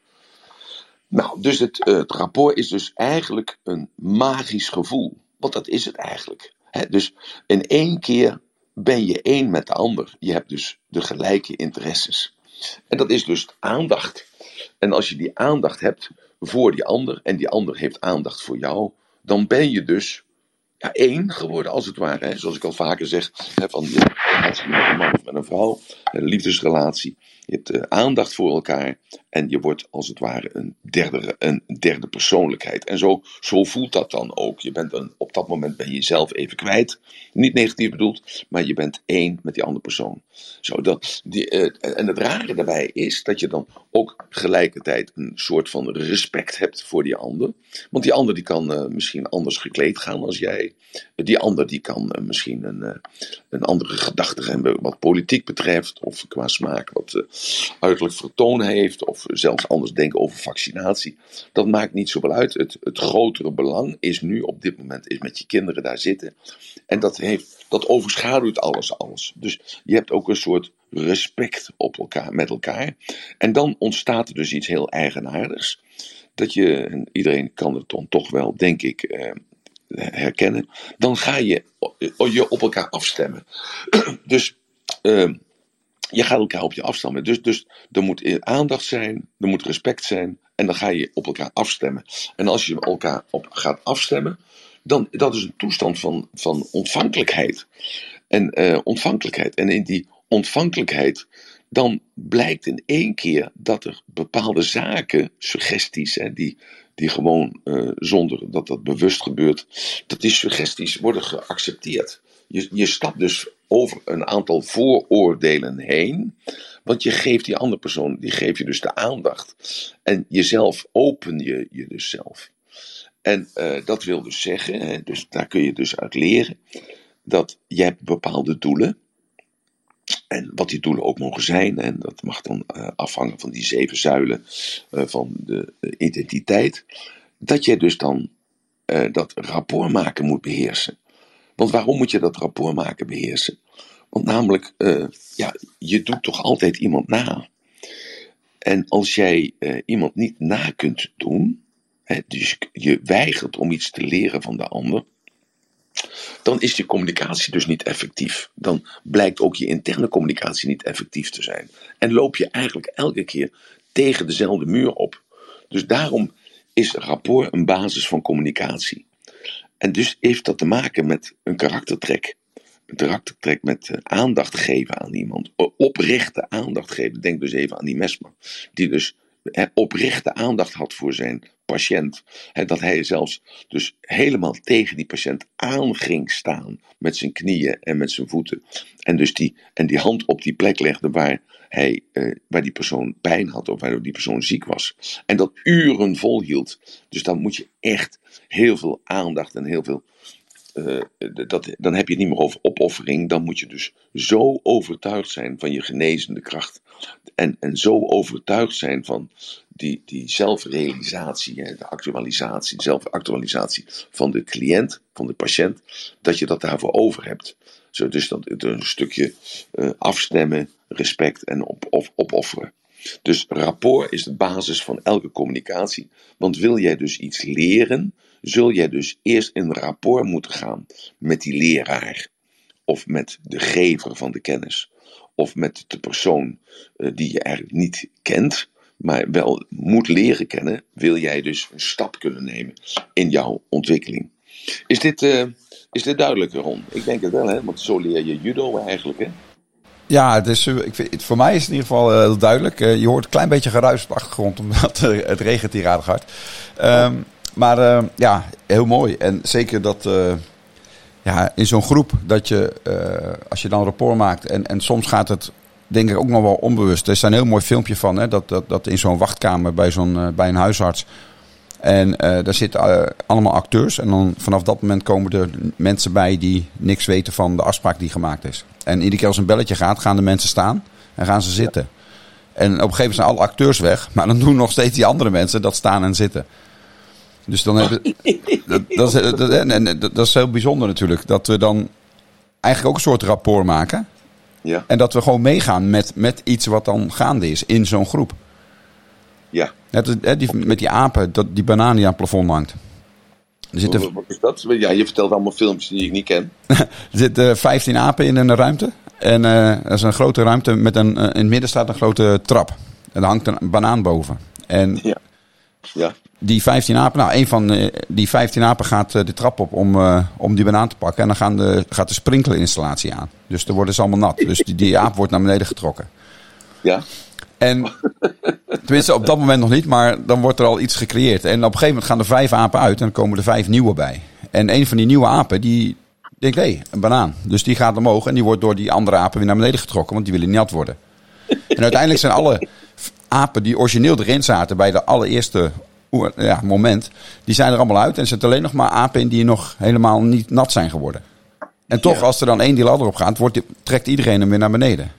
Speaker 1: Nou, dus het, eh, het rapport is dus eigenlijk een magisch gevoel. Want dat is het eigenlijk. Dus in één keer ben je één met de ander. Je hebt dus de gelijke interesses. En dat is dus aandacht. En als je die aandacht hebt voor die ander en die ander heeft aandacht voor jou, dan ben je dus ja, één geworden, als het ware. Zoals ik al vaker zeg, hè, van je relatie met een man of met een vrouw, een liefdesrelatie. Je hebt eh, aandacht voor elkaar en je wordt als het ware een derde, een derde persoonlijkheid. En zo, zo voelt dat dan ook. Je bent dan, op dat moment ben je jezelf even kwijt. Niet negatief bedoeld, maar je bent één met die andere persoon. Zo, dat, die, eh, en het rare daarbij is dat je dan ook gelijkertijd een soort van respect hebt voor die ander. Want die ander die kan eh, misschien anders gekleed gaan als jij. Die ander die kan misschien een, een andere gedachte hebben wat politiek betreft. Of qua smaak wat, uiterlijk vertoon heeft, of zelfs anders denken over vaccinatie. Dat maakt niet zoveel uit. Het, het grotere belang is nu op dit moment is met je kinderen daar zitten. En dat, heeft, dat overschaduwt alles, alles. Dus je hebt ook een soort respect op elkaar, met elkaar. En dan ontstaat er dus iets heel eigenaardigs. Dat je, en iedereen kan het dan toch wel, denk ik, eh, herkennen. Dan ga je je op elkaar afstemmen. dus uh, je gaat elkaar op je afstemmen. Dus, dus er moet aandacht zijn, er moet respect zijn. En dan ga je op elkaar afstemmen. En als je elkaar op gaat afstemmen, dan dat is een toestand van, van ontvankelijkheid. En uh, ontvankelijkheid. En in die ontvankelijkheid, dan blijkt in één keer dat er bepaalde zaken, suggesties, hè, die, die gewoon uh, zonder dat dat bewust gebeurt, dat die suggesties worden geaccepteerd. Je, je stapt dus over een aantal vooroordelen heen. Want je geeft die andere persoon, die geef je dus de aandacht. En jezelf open je je dus zelf. En uh, dat wil dus zeggen, hè, dus daar kun je dus uit leren, dat je bepaalde doelen. En wat die doelen ook mogen zijn, en dat mag dan uh, afhangen van die zeven zuilen uh, van de identiteit. Dat je dus dan dat rapport maken moet beheersen. Want waarom moet je dat rapport maken beheersen? Want namelijk, uh, ja, je doet toch altijd iemand na. En als jij uh, iemand niet na kunt doen, hè, dus je weigert om iets te leren van de ander, dan is je communicatie dus niet effectief. Dan blijkt ook je interne communicatie niet effectief te zijn. En loop je eigenlijk elke keer tegen dezelfde muur op. Dus daarom is rapport een basis van communicatie. En dus heeft dat te maken met een karaktertrek. Een karaktertrek met uh, aandacht geven aan iemand. Oprechte aandacht geven. Denk dus even aan die Mesmer. Die dus oprechte aandacht had voor zijn patiënt. Dat hij zelfs dus helemaal tegen die patiënt aan ging staan. Met zijn knieën en met zijn voeten. En dus die, en die hand op die plek legde waar, hij, uh, waar die persoon pijn had. Of waar die persoon ziek was. En dat uren volhield. Dus dan moet je echt heel veel aandacht en heel veel. Uh, dat, dan heb je het niet meer over opoffering. Dan moet je dus zo overtuigd zijn van je genezende kracht. En, en zo overtuigd zijn van die, die zelfrealisatie, de actualisatie, zelfactualisatie van de cliënt, van de patiënt, dat je dat daarvoor over hebt. Zo, dus dat, een stukje uh, afstemmen, respect en op, opofferen. Dus rapport is de basis van elke communicatie. Want wil jij dus iets leren, zul jij dus eerst in rapport moeten gaan met die leraar. Of met de gever van de kennis. Of met de persoon uh, die je eigenlijk niet kent, maar wel moet leren kennen. Wil jij dus een stap kunnen nemen in jouw ontwikkeling. Is dit, uh, is dit duidelijk, Ron? Ik denk het wel, hè? want zo leer je judo eigenlijk. Hè?
Speaker 2: Ja, is, ik voor mij is het in ieder geval heel duidelijk. Je hoort een klein beetje geruis op de achtergrond, omdat het regent hier aardig hard. Um, maar uh, ja, heel mooi. En zeker dat uh, ja, in zo'n groep, dat je, als je dan rapport maakt, en, en soms gaat het denk ik ook nog wel onbewust. Er is een heel mooi filmpje van, hè, dat, dat, dat in zo'n wachtkamer bij, zo'n, bij een huisarts. En daar zitten allemaal acteurs. En dan vanaf dat moment komen er mensen bij die niks weten van de afspraak die gemaakt is. En iedere keer als een belletje gaat, gaan de mensen staan en gaan ze zitten. En op een gegeven moment zijn alle acteurs weg, maar dan doen nog steeds die andere mensen dat staan en zitten. Dus dan hebben dat, dat, is, dat, en, dat, is heel bijzonder natuurlijk. Dat we dan eigenlijk ook een soort rapport maken.
Speaker 1: Ja.
Speaker 2: En dat we gewoon meegaan met, met iets wat dan gaande is in zo'n groep.
Speaker 1: Ja.
Speaker 2: Net, die, met die apen, dat, die banaan die aan het plafond hangt.
Speaker 1: Er zitten... Wat is dat? Ja, je vertelt allemaal filmpjes die ik niet ken.
Speaker 2: er zitten 15 apen in een ruimte. En uh, dat is een grote ruimte met een. Uh, in het midden staat een grote trap. En daar hangt een banaan boven. En
Speaker 1: ja. Ja.
Speaker 2: Die 15 apen, nou, een van uh, die 15 apen gaat de trap op om, om die banaan te pakken. En dan gaan de, gaat de sprinklerinstallatie aan. Dus dan worden ze allemaal nat. Dus die, die aap wordt naar beneden getrokken.
Speaker 1: Ja.
Speaker 2: En tenminste op dat moment nog niet, maar dan wordt er al iets gecreëerd. En op een gegeven moment gaan er vijf apen uit en dan komen er vijf nieuwe bij. En een van die nieuwe apen, die denkt, hé, hey, een banaan. Dus die gaat omhoog en die wordt door die andere apen weer naar beneden getrokken, want die willen niet nat worden. En uiteindelijk zijn alle apen die origineel erin zaten bij de allereerste ja, moment, die zijn er allemaal uit. En er zitten alleen nog maar apen in die nog helemaal niet nat zijn geworden. En toch, ja. als er dan één die ladder op gaat, wordt, trekt iedereen hem weer naar beneden.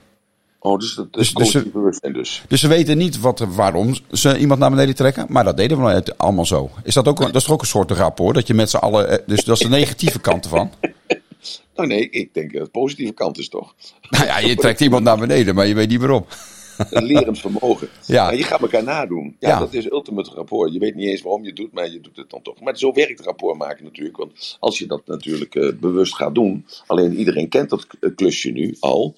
Speaker 1: Oh, dus dat is
Speaker 2: Dus- dus ze-
Speaker 1: dus.
Speaker 2: Dus ze weten niet wat, waarom ze iemand naar beneden trekken, maar dat deden we nou allemaal zo. Is dat, ook, dat is toch ook een soort rapport, dat je met z'n allen, eh, dus dat is de negatieve kant ervan.
Speaker 1: Nou nee, ik denk dat het positieve kant is toch.
Speaker 2: Nou ja, je trekt iemand naar beneden, maar je weet niet waarom.
Speaker 1: Een lerend vermogen.
Speaker 2: Ja.
Speaker 1: Maar je gaat elkaar nadoen. Ja,
Speaker 2: Ja.
Speaker 1: dat is ultimate rapport. Je weet niet eens waarom je het doet, maar je doet het dan toch. Maar zo werkt rapport maken natuurlijk. Want als je dat natuurlijk eh, bewust gaat doen. Alleen iedereen kent dat k- klusje nu al.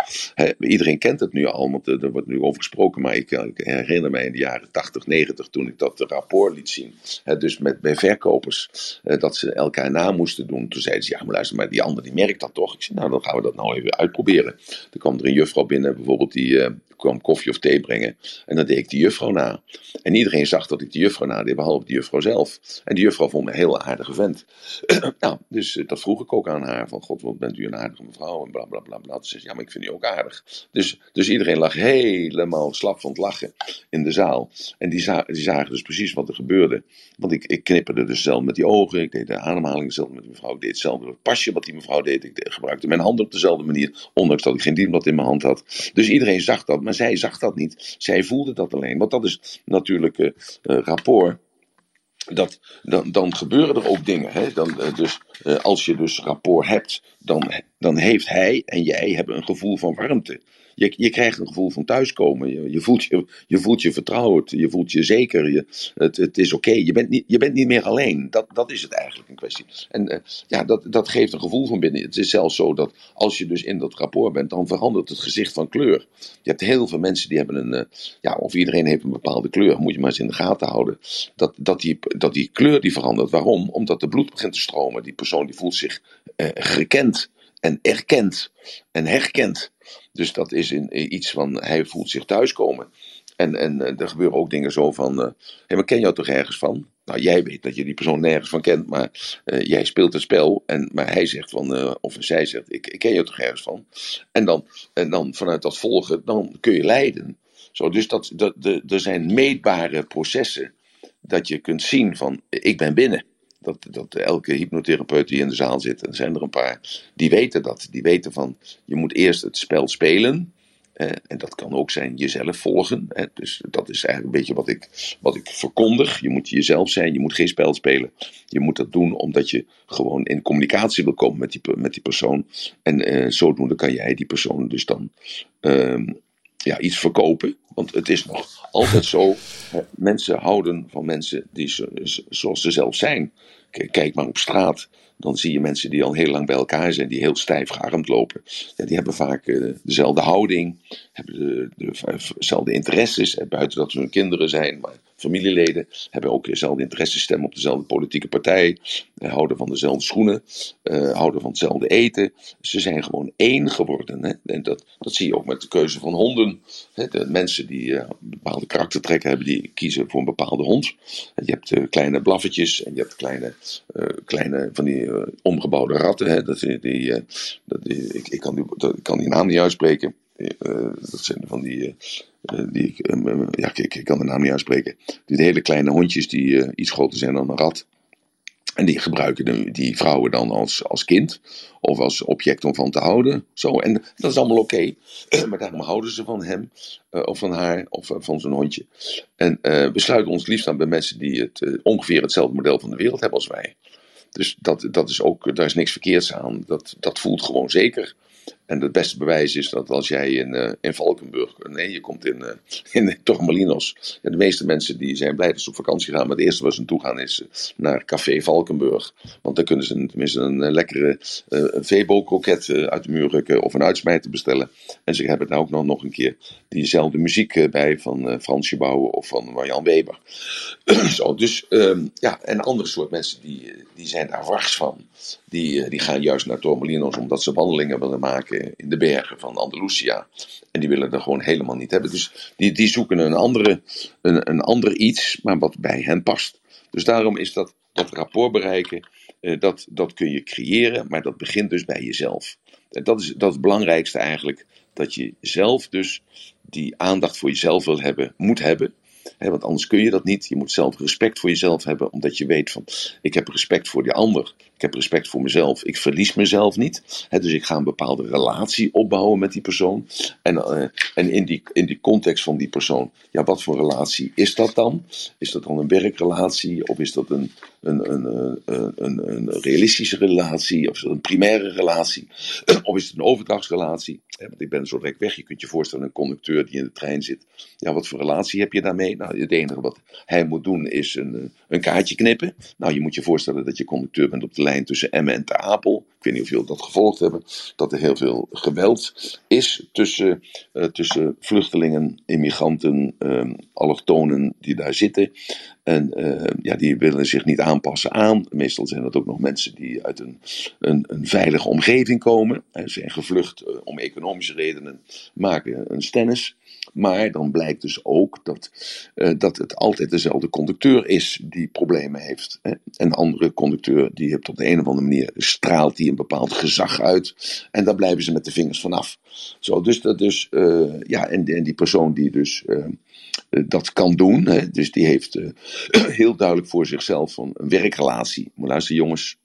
Speaker 1: Iedereen kent het nu al, want eh, er wordt nu over gesproken. Maar ik, eh, ik herinner mij in de jaren 80, 90 toen ik dat rapport liet zien. Dus met, bij verkopers. eh, dat ze elkaar na moesten doen. Toen zeiden ze, ja maar luister, maar die ander die merkt dat toch. Ik zei, nou dan gaan we dat nou even uitproberen. Er kwam er een juffrouw binnen bijvoorbeeld die eh, kwam koffie of thee brengen. En dan deed ik die juffrouw na. En iedereen zag dat ik die juffrouw nadeed, behalve die juffrouw zelf. En die juffrouw vond me een heel aardige vent. nou, dus eh, dat vroeg ik ook aan haar. Van, god, wat bent u een aardige mevrouw? En bla, bla, bla, bla. Toen zei ze, ja, maar ik vind u ook aardig. Dus, dus iedereen lag helemaal slap van het lachen in de zaal. En die, za- die zagen dus precies wat er gebeurde. Want ik, ik knipperde dus zelf met die ogen. Ik deed de ademhaling hetzelfde met die mevrouw. Ik deed hetzelfde pasje wat die mevrouw deed. Ik de- gebruikte mijn handen op dezelfde manier. Ondanks dat ik geen dienblad in mijn hand had. Dus iedereen zag dat. Maar zij zag dat niet. Zij voelde dat alleen. Want dat is natuurlijk eh, eh, rapport. Dat, dan, dan gebeuren er ook dingen. Hè? Dan, eh, dus, als je dus rapport hebt, dan, dan heeft hij en jij hebben een gevoel van warmte. Je, je krijgt een gevoel van thuiskomen. Je, je, voelt, je, je voelt je vertrouwd. Je voelt je zeker. Je, het, het is oké. Je, bent niet, je bent niet meer alleen. Dat, dat is het eigenlijk een kwestie. En eh, ja, dat, dat geeft een gevoel van binnen. Het is zelfs zo dat als je dus in dat rapport bent, dan verandert het gezicht van kleur. Je hebt heel veel mensen die hebben een. eh, ja, of iedereen heeft een bepaalde kleur. Moet je maar eens in de gaten houden. Dat, dat, die, dat die kleur die verandert. Waarom? Omdat de bloed begint te stromen. Die persoon die voelt zich eh, gekend en erkend en herkend. Dus dat is in, in iets van hij voelt zich thuiskomen. En, en eh, er gebeuren ook dingen zo van: hé, hey, maar ken jou toch ergens van? Nou, jij weet dat je die persoon nergens van kent, maar eh, jij speelt het spel. En, maar hij zegt van, eh, of zij zegt: ik, ik ken je toch ergens van? En dan, en dan vanuit dat volgen, dan kun je leiden. Zo, dus dat, dat, de, er zijn meetbare processen dat je kunt zien van: ik ben binnen. Dat, dat elke hypnotherapeut die in de zaal zit, er zijn er een paar, die weten dat. Die weten van, je moet eerst het spel spelen. eh, en dat kan ook zijn jezelf volgen. dus dat is eigenlijk een beetje wat ik, wat ik verkondig. Je moet jezelf zijn, je moet geen spel spelen. Je moet dat doen omdat je gewoon in communicatie wil komen met die, met die persoon. En eh, zodoende kan jij die persoon dus dan ehm, ja, iets verkopen. Want het is nog altijd zo. mensen houden van mensen die zo- zo- zoals ze zelf zijn. Kijk maar op straat. Dan zie je mensen die al heel lang bij elkaar zijn. Die heel stijf gearmd lopen. Ja, die hebben vaak eh, dezelfde houding. Hebben de, de- dezelfde interesses. Buiten dat ze hun kinderen zijn. Maar familieleden hebben ook dezelfde interesses. Stemmen op dezelfde politieke partij. eh, houden van dezelfde schoenen. eh, houden van hetzelfde eten. Ze zijn gewoon één geworden. Hè? En dat, dat zie je ook met de keuze van honden. De mensen die eh, bepaalde karaktertrekken hebben, die kiezen voor een bepaalde hond. Je hebt kleine blaffertjes en je hebt kleine, kleine van die omgebouwde ratten. Hè, dat, die, dat, die, ik, ik, kan die, ik kan die naam niet uitspreken. Eh, dat zijn van die. eh, eh, die ja, ik, kan de naam niet uitspreken. Die hele kleine hondjes die iets groter zijn dan een rat. En die gebruiken de, die vrouwen dan als, als kind of als object om van te houden. Zo, en dat is allemaal oké. Maar daarom houden ze van hem of van haar of van zo'n hondje. En eh, we sluiten ons liefst aan bij mensen die het, ongeveer hetzelfde model van de wereld hebben als wij. Dus dat, dat is ook, daar is niks verkeerds aan. Dat, dat voelt gewoon zeker. En het beste bewijs is dat als jij in, eh, in Valkenburg, nee, je komt in, eh in Torremolinos. Ja, de meeste mensen die zijn blij dat ze op vakantie gaan. Maar het eerste waar ze naartoe gaan is eh, naar Café Valkenburg. Want dan kunnen ze tenminste een lekkere Vebo-kroket eh, uit de muur rukken of een uitsmijter bestellen. En ze hebben daar ook nog, nog een keer diezelfde muziek bij van eh, Fransje Bouwen of van Marjan Weber. Zo, dus ehm, ja, en andere soort mensen die, die zijn daar wars van. Die, die gaan juist naar Torremolinos omdat ze wandelingen willen maken in de bergen van Andalusia. En die willen er gewoon helemaal niet hebben. Dus die, die zoeken een, andere, een, een ander iets, maar wat bij hen past. Dus daarom is dat, dat rapport bereiken, eh, dat, dat kun je creëren, maar dat begint dus bij jezelf. En dat is, dat het belangrijkste eigenlijk, dat je zelf dus die aandacht voor jezelf wil hebben, moet hebben. Want anders kun je dat niet. Je moet zelf respect voor jezelf hebben, omdat je weet van, ik heb respect voor die ander. Heb respect voor mezelf. Ik verlies mezelf niet. Hè, dus ik ga een bepaalde relatie opbouwen met die persoon. En, eh, en in, die, in die context van die persoon, ja, wat voor relatie is dat dan? Is dat dan een werkrelatie? Of is dat een, een, een, een, een, een realistische relatie? Of is dat een primaire relatie? Of is het een overdrachtsrelatie? Want ik ben zo direct weg. Je kunt je voorstellen, een conducteur die in de trein zit. Ja, wat voor relatie heb je daarmee? Nou, het enige wat hij moet doen is een, een kaartje knippen. Nou, je moet je voorstellen dat je conducteur bent op de lijn tussen Emmen en Ter Apel. Ik weet niet of jullie dat gevolgd hebben. Dat er heel veel geweld is tussen, uh, tussen vluchtelingen, immigranten, uh, allochtonen die daar zitten. En uh, ja, die willen zich niet aanpassen aan. Meestal zijn dat ook nog mensen die uit een, een, een veilige omgeving komen. Ze zijn gevlucht uh, om economische redenen, maken een stennis. Maar dan blijkt dus ook dat, uh, dat het altijd dezelfde conducteur is die problemen heeft. Hè? En een andere conducteur die heeft op de een of andere manier straalt die een bepaald gezag uit. En dan blijven ze met de vingers vanaf. Zo, dus dat dus, ja, en, die persoon die dus uh, dat kan doen, hè? dus die heeft heel duidelijk voor zichzelf van een werkrelatie. Maar luister jongens,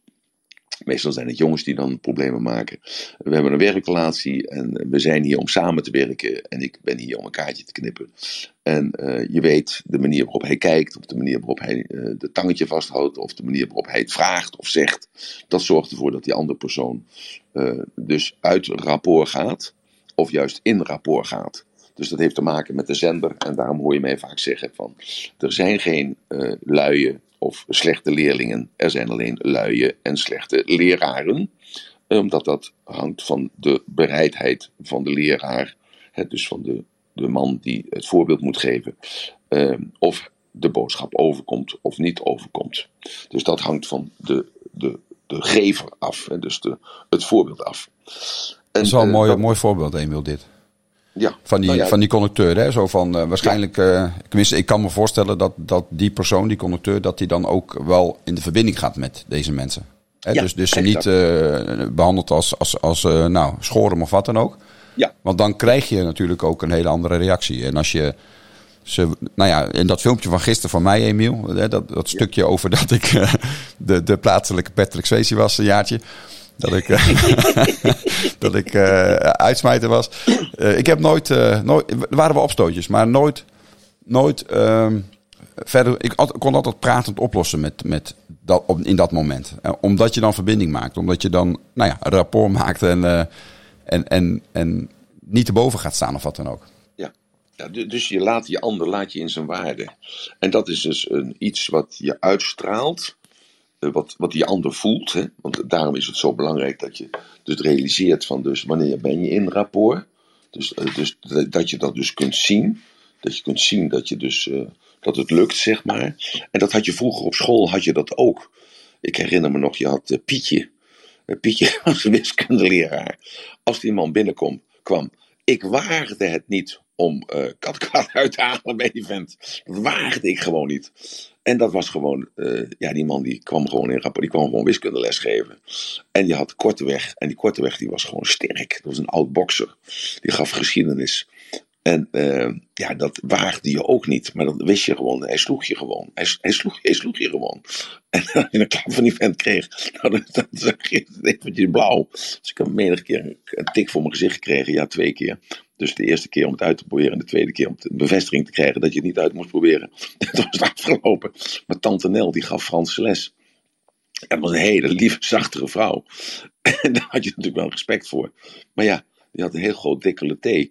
Speaker 1: Meestal zijn het jongens die dan problemen maken. We hebben een werkrelatie en we zijn hier om samen te werken. En ik ben hier om een kaartje te knippen. En uh, je weet de manier waarop hij kijkt, of de manier waarop hij uh, de tangetje vasthoudt, of de manier waarop hij het vraagt of zegt. Dat zorgt ervoor dat die andere persoon uh, dus uit rapport gaat, of juist in rapport gaat. Dus dat heeft te maken met de zender. En daarom hoor je mij vaak zeggen van, er zijn geen luie of slechte leerlingen. Er zijn alleen luie en slechte leraren. Omdat dat hangt van de bereidheid van de leraar. Hè, dus van de, de man die het voorbeeld moet geven. Uh, of de boodschap overkomt of niet overkomt. Dus dat hangt van de, de, de gever af. Hè, dus de, het voorbeeld af.
Speaker 2: En, dat is wel een uh, mooi, dat, mooi voorbeeld, Emiel, dit.
Speaker 1: Ja,
Speaker 2: van, die,
Speaker 1: nou ja,
Speaker 2: van die conducteur, hè? Zo van, uh, waarschijnlijk, uh, tenminste, ik kan me voorstellen dat, dat die persoon, die conducteur, dat die dan ook wel in de verbinding gaat met deze mensen. Hè?
Speaker 1: Ja,
Speaker 2: dus dus ze niet uh, behandelt als, als, als nou, schoren of wat dan ook.
Speaker 1: Ja.
Speaker 2: Want dan krijg je natuurlijk ook een hele andere reactie. En als je ze, nou ja, in dat filmpje van gisteren van mij, Emiel, hè, dat, dat stukje over dat ik de, de plaatselijke Patrick Swayze was, een jaartje dat ik, dat ik uh, was. Uh, ik heb nooit, nooit, er waren wel opstootjes, maar nooit, nooit um, verder. Ik kon altijd pratend oplossen met, met dat, op, in dat moment. omdat je dan verbinding maakt, omdat je dan, nou ja, rapport maakt en, en, en, en niet te boven gaat staan of wat dan ook.
Speaker 1: Ja. Ja, dus je laat je ander laat je in zijn waarde. En dat is dus een, iets wat je uitstraalt wat, wat die ander voelt. Hè? Want daarom is het zo belangrijk dat je dus realiseert van dus wanneer ben je in rapport. Dus, uh, dus dat je dat dus kunt zien. Dat je kunt zien dat, je dus, uh, dat het lukt, zeg maar. En dat had je vroeger op school, had je dat ook. Ik herinner me nog, je had uh, Pietje. Pietje was een wiskundeleraar. Als die man binnenkwam, kwam, ik waagde het niet om uh, katkat uit te halen bij die vent. Dat waagde ik gewoon niet. En dat was gewoon, uh, ja, die man die kwam gewoon in rapport, die kwam gewoon wiskundeles geven. En die had Korteweg, en die Korteweg die was gewoon sterk. Dat was een oud bokser. Die gaf geschiedenis. En uh, ja, dat waagde je ook niet. Maar dat wist je gewoon. Hij sloeg je gewoon. Hij, hij, sloeg, hij sloeg je gewoon. En als je een klap van die vent kreeg, nou, dan, dan zag je eventjes blauw. Dus ik heb menig keer een tik voor mijn gezicht gekregen. Ja, twee keer. Dus de eerste keer om het uit te proberen en de tweede keer om de bevestiging te krijgen dat je het niet uit moest proberen. Dat was afgelopen. Maar tante Nel, die gaf Franse les. Dat was een hele lieve, zachtere vrouw. En daar had je natuurlijk wel respect voor. Maar ja, die had een heel groot decolleté.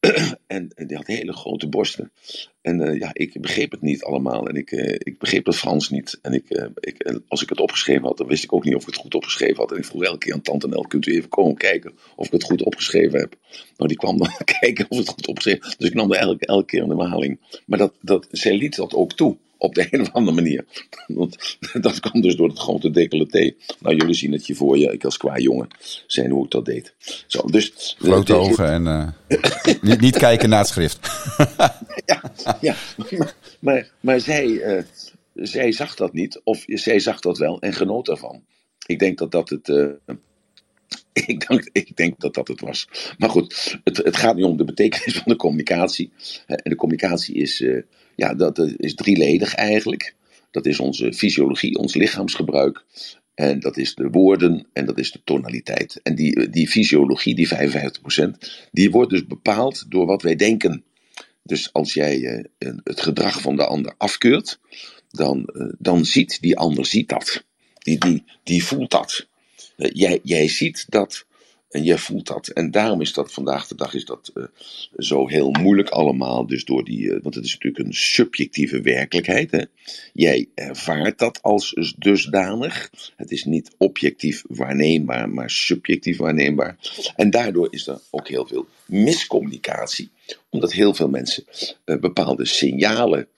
Speaker 1: en, en die had hele grote borsten. En uh, ja, ik begreep het niet allemaal. En ik, uh, ik begreep het Frans niet. En ik, uh, ik, als ik het opgeschreven had, dan wist ik ook niet of ik het goed opgeschreven had. En ik vroeg elke keer aan Tante Nel, kunt u even komen kijken of ik het goed opgeschreven heb? Nou, die kwam dan kijken of het goed opgeschreven Dus ik nam er elke, elke keer een herhaling. Maar dat, dat, zij liet dat ook toe. Op de een of andere manier. Want dat kwam dus door het grote decolleté. Nou, jullie zien het je voor je. Ik als qua jongen zijn hoe ik dat deed. Zo, dus,
Speaker 2: Grote dus, ogen en uh, niet, niet kijken naar het schrift.
Speaker 1: ja, ja. Maar, maar, maar zij, uh, zij zag dat niet. Of zij zag dat wel en genoot ervan. Ik denk dat dat het... Uh, ik denk, ik denk dat dat het was. Maar goed, het, het gaat nu om de betekenis van de communicatie. En de communicatie is, uh, ja, dat eh, is drieledig eigenlijk. Dat is onze fysiologie, ons lichaamsgebruik. En dat is de woorden en dat is de tonaliteit. En die, die fysiologie, die 55%, die wordt dus bepaald door wat wij denken. Dus als jij uh, het gedrag van de ander afkeurt, dan, uh, dan ziet die ander ziet dat. Die, die, die voelt dat. Uh, jij, jij ziet dat en jij voelt dat. En daarom is dat vandaag de dag is dat uh, zo heel moeilijk allemaal. Dus door die, uh, want het is natuurlijk een subjectieve werkelijkheid. Hè? Jij ervaart dat als dusdanig. Het is niet objectief waarneembaar, maar subjectief waarneembaar. En daardoor is er ook heel veel miscommunicatie. Omdat heel veel mensen uh, bepaalde signalen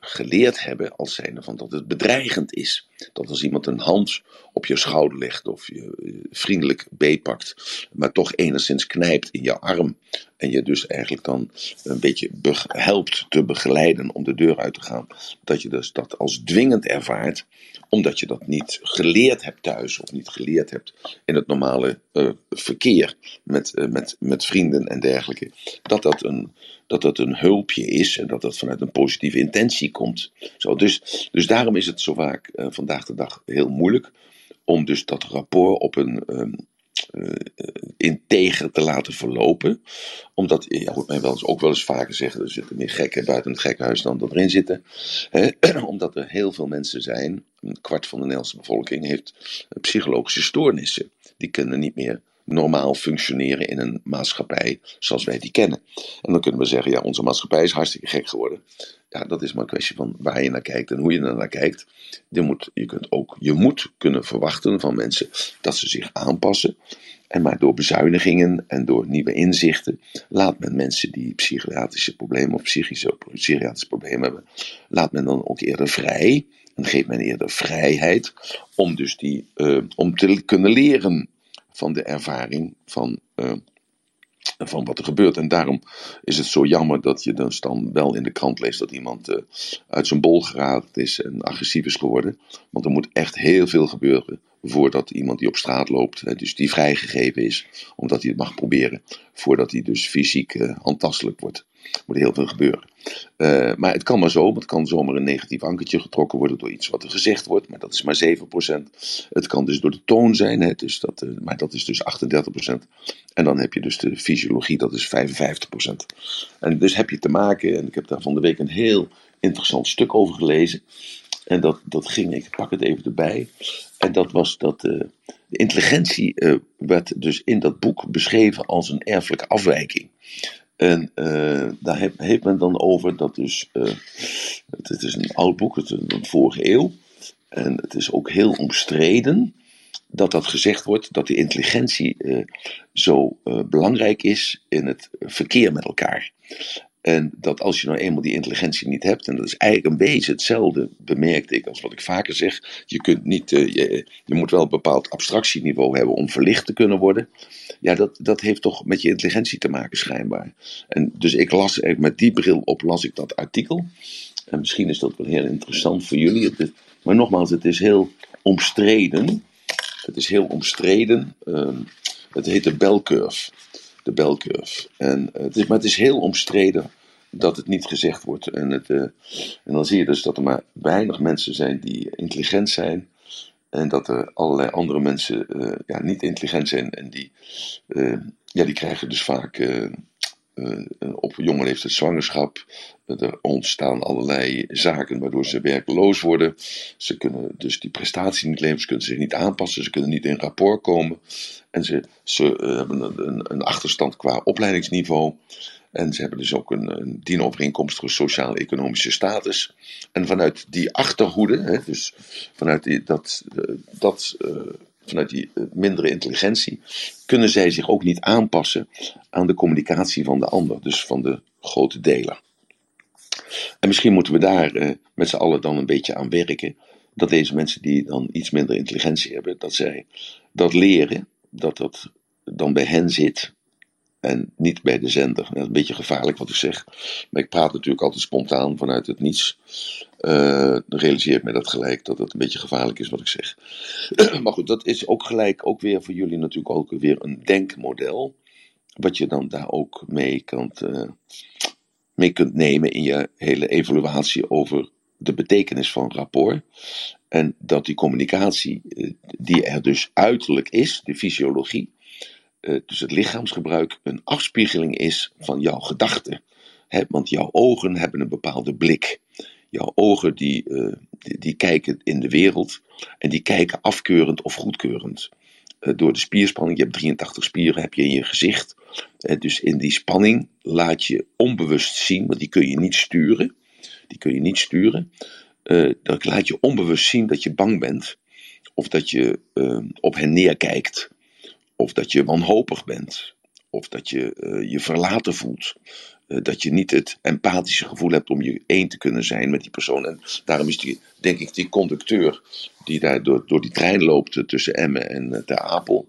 Speaker 1: geleerd hebben als zijnde van dat het bedreigend is. Dat als iemand een hand op je schouder legt of je uh, vriendelijk beetpakt, maar toch enigszins knijpt in je arm en je dus eigenlijk dan een beetje helpt te begeleiden om de deur uit te gaan, dat je dus dat als dwingend ervaart, omdat je dat niet geleerd hebt thuis of niet geleerd hebt in het normale uh, verkeer met, met, met vrienden en dergelijke, dat dat een dat dat een hulpje is en dat dat vanuit een positieve intentie komt. Zo, dus, dus daarom is het zo vaak vandaag de dag heel moeilijk om dus dat rapport op een um, uh, integer te laten verlopen. Omdat, je hoort mij wel eens, ook wel eens vaker zeggen, er zitten meer gekken buiten het gekhuis dan dat erin zitten. Omdat er heel veel mensen zijn, een kwart van de Nederlandse bevolking heeft psychologische stoornissen. Die kunnen niet meer normaal functioneren in een maatschappij zoals wij die kennen. En dan kunnen we zeggen, ja, onze maatschappij is hartstikke gek geworden. Ja, dat is maar een kwestie van waar je naar kijkt en hoe je er naar kijkt. Je moet, je kunt ook, je moet kunnen verwachten van mensen dat ze zich aanpassen. En maar door bezuinigingen en door nieuwe inzichten laat men mensen die psychiatrische problemen of psychische, psychiatrische problemen hebben, laat men dan ook eerder vrij. En geeft men eerder vrijheid om dus die, uh, om te kunnen leren van de ervaring van, uh, van wat er gebeurt. En daarom is het zo jammer dat je dus dan wel in de krant leest dat iemand uh, uit zijn bol geraakt is en agressief is geworden. Want er moet echt heel veel gebeuren voordat iemand die op straat loopt, dus die vrijgegeven is, omdat hij het mag proberen, voordat hij dus fysiek uh, wordt. Moet heel veel gebeuren. Uh, maar het kan maar zo, het kan zomaar een negatief ankertje getrokken worden door iets wat er gezegd wordt, maar dat is maar 7%. Het kan dus door de toon zijn, hè, dus dat, uh, maar dat is dus 38%. En dan heb je dus de fysiologie, dat is 55%. En dus heb je te maken, en ik heb daar van de week een heel interessant stuk over gelezen. En dat, dat ging, ik pak het even erbij. En dat was dat uh, de intelligentie werd dus in dat boek beschreven als een erfelijke afwijking. En uh, daar heeft men dan over dat dus, het, het, is een oud boek, het is een vorige eeuw. En het is ook heel omstreden dat dat gezegd wordt dat die intelligentie zo belangrijk is in het verkeer met elkaar. En dat als je nou eenmaal die intelligentie niet hebt, en dat is eigenlijk een beetje hetzelfde, bemerkte ik als wat ik vaker zeg. Je, kunt niet, uh, je, je, moet wel een bepaald abstractieniveau hebben om verlicht te kunnen worden. Ja, dat, dat heeft toch met je intelligentie te maken, schijnbaar. En dus ik las met die bril op, las ik dat artikel. En misschien is dat wel heel interessant voor jullie. Maar nogmaals, het is heel omstreden. Het is heel omstreden. Um, het heet de bell curve de belcurve. En, uh, het is, maar het is heel omstreden dat het niet gezegd wordt. En, het, uh, en dan zie je dus dat er maar weinig mensen zijn die intelligent zijn. En dat er allerlei andere mensen uh, ja, niet intelligent zijn. En die, ja, die krijgen dus vaak op jonge leeftijd zwangerschap. Er ontstaan allerlei zaken waardoor ze werkloos worden. Ze kunnen dus die prestatie niet leveren, ze kunnen zich niet aanpassen, ze kunnen niet in rapport komen. En ze, ze hebben een, een, achterstand qua opleidingsniveau. En ze hebben dus ook een, een dienovereenkomstige sociaal-economische status. En vanuit die achterhoede, hè, dus vanuit die, dat, dat, vanuit die mindere intelligentie, kunnen zij zich ook niet aanpassen aan de communicatie van de ander, dus van de grote deler. En misschien moeten we daar uh, met z'n allen dan een beetje aan werken. Dat deze mensen die dan iets minder intelligentie hebben, dat zij dat leren, dat dat dan bij hen zit en niet bij de zender. Dat is een beetje gevaarlijk wat ik zeg. Maar ik praat natuurlijk altijd spontaan vanuit het niets. Uh, realiseer ik me dat gelijk dat het een beetje gevaarlijk is wat ik zeg. maar goed, dat is ook gelijk ook weer voor jullie natuurlijk ook weer een denkmodel. Wat je dan daar ook mee kan, uh, mee kunt nemen in je hele evaluatie over de betekenis van rapport. En dat die communicatie, eh, die er dus uiterlijk is, de fysiologie, eh, dus het lichaamsgebruik, een afspiegeling is van jouw gedachten. want jouw ogen hebben een bepaalde blik. Jouw ogen die, uh, die, die, kijken in de wereld en die kijken afkeurend of goedkeurend. Uh, door de spierspanning, je hebt 83 spieren heb je in je gezicht. Uh, dus in die spanning laat je onbewust zien, want die kun je niet sturen. Die kun je niet sturen. dan laat je onbewust zien dat je bang bent. Of dat je op hen neerkijkt. Of dat je wanhopig bent. Of dat je je verlaten voelt. Eh, dat je niet het empathische gevoel hebt om je één te kunnen zijn met die persoon. En daarom is die, denk ik, die conducteur die daar door, door die trein loopt eh, tussen Emmen en uh, Ter Apel,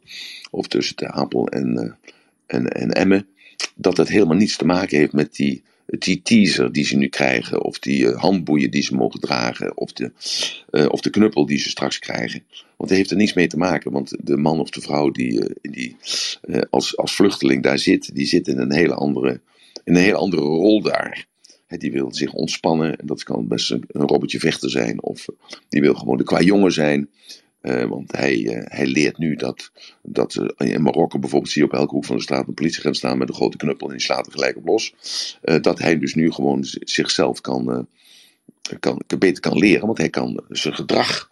Speaker 1: of tussen Ter Apel en, en, en Emmen, dat het helemaal niets te maken heeft met die, die teaser die ze nu krijgen, of die handboeien die ze mogen dragen, of de, of de knuppel die ze straks krijgen. Want het heeft er niets mee te maken, want de man of de vrouw die, die als, als vluchteling daar zit, die zit in een hele andere een hele andere rol daar. die wil zich ontspannen. En dat kan best een, robbertje vechter zijn. Of die wil gewoon de qua jongen zijn. Uh, want hij, uh, hij leert nu dat, dat in Marokko bijvoorbeeld zie je op elke hoek van de straat een politieagent staan met een grote knuppel en die slaat er gelijk op los. dat hij dus nu gewoon zichzelf kan, kan, beter kan leren, want hij kan zijn gedrag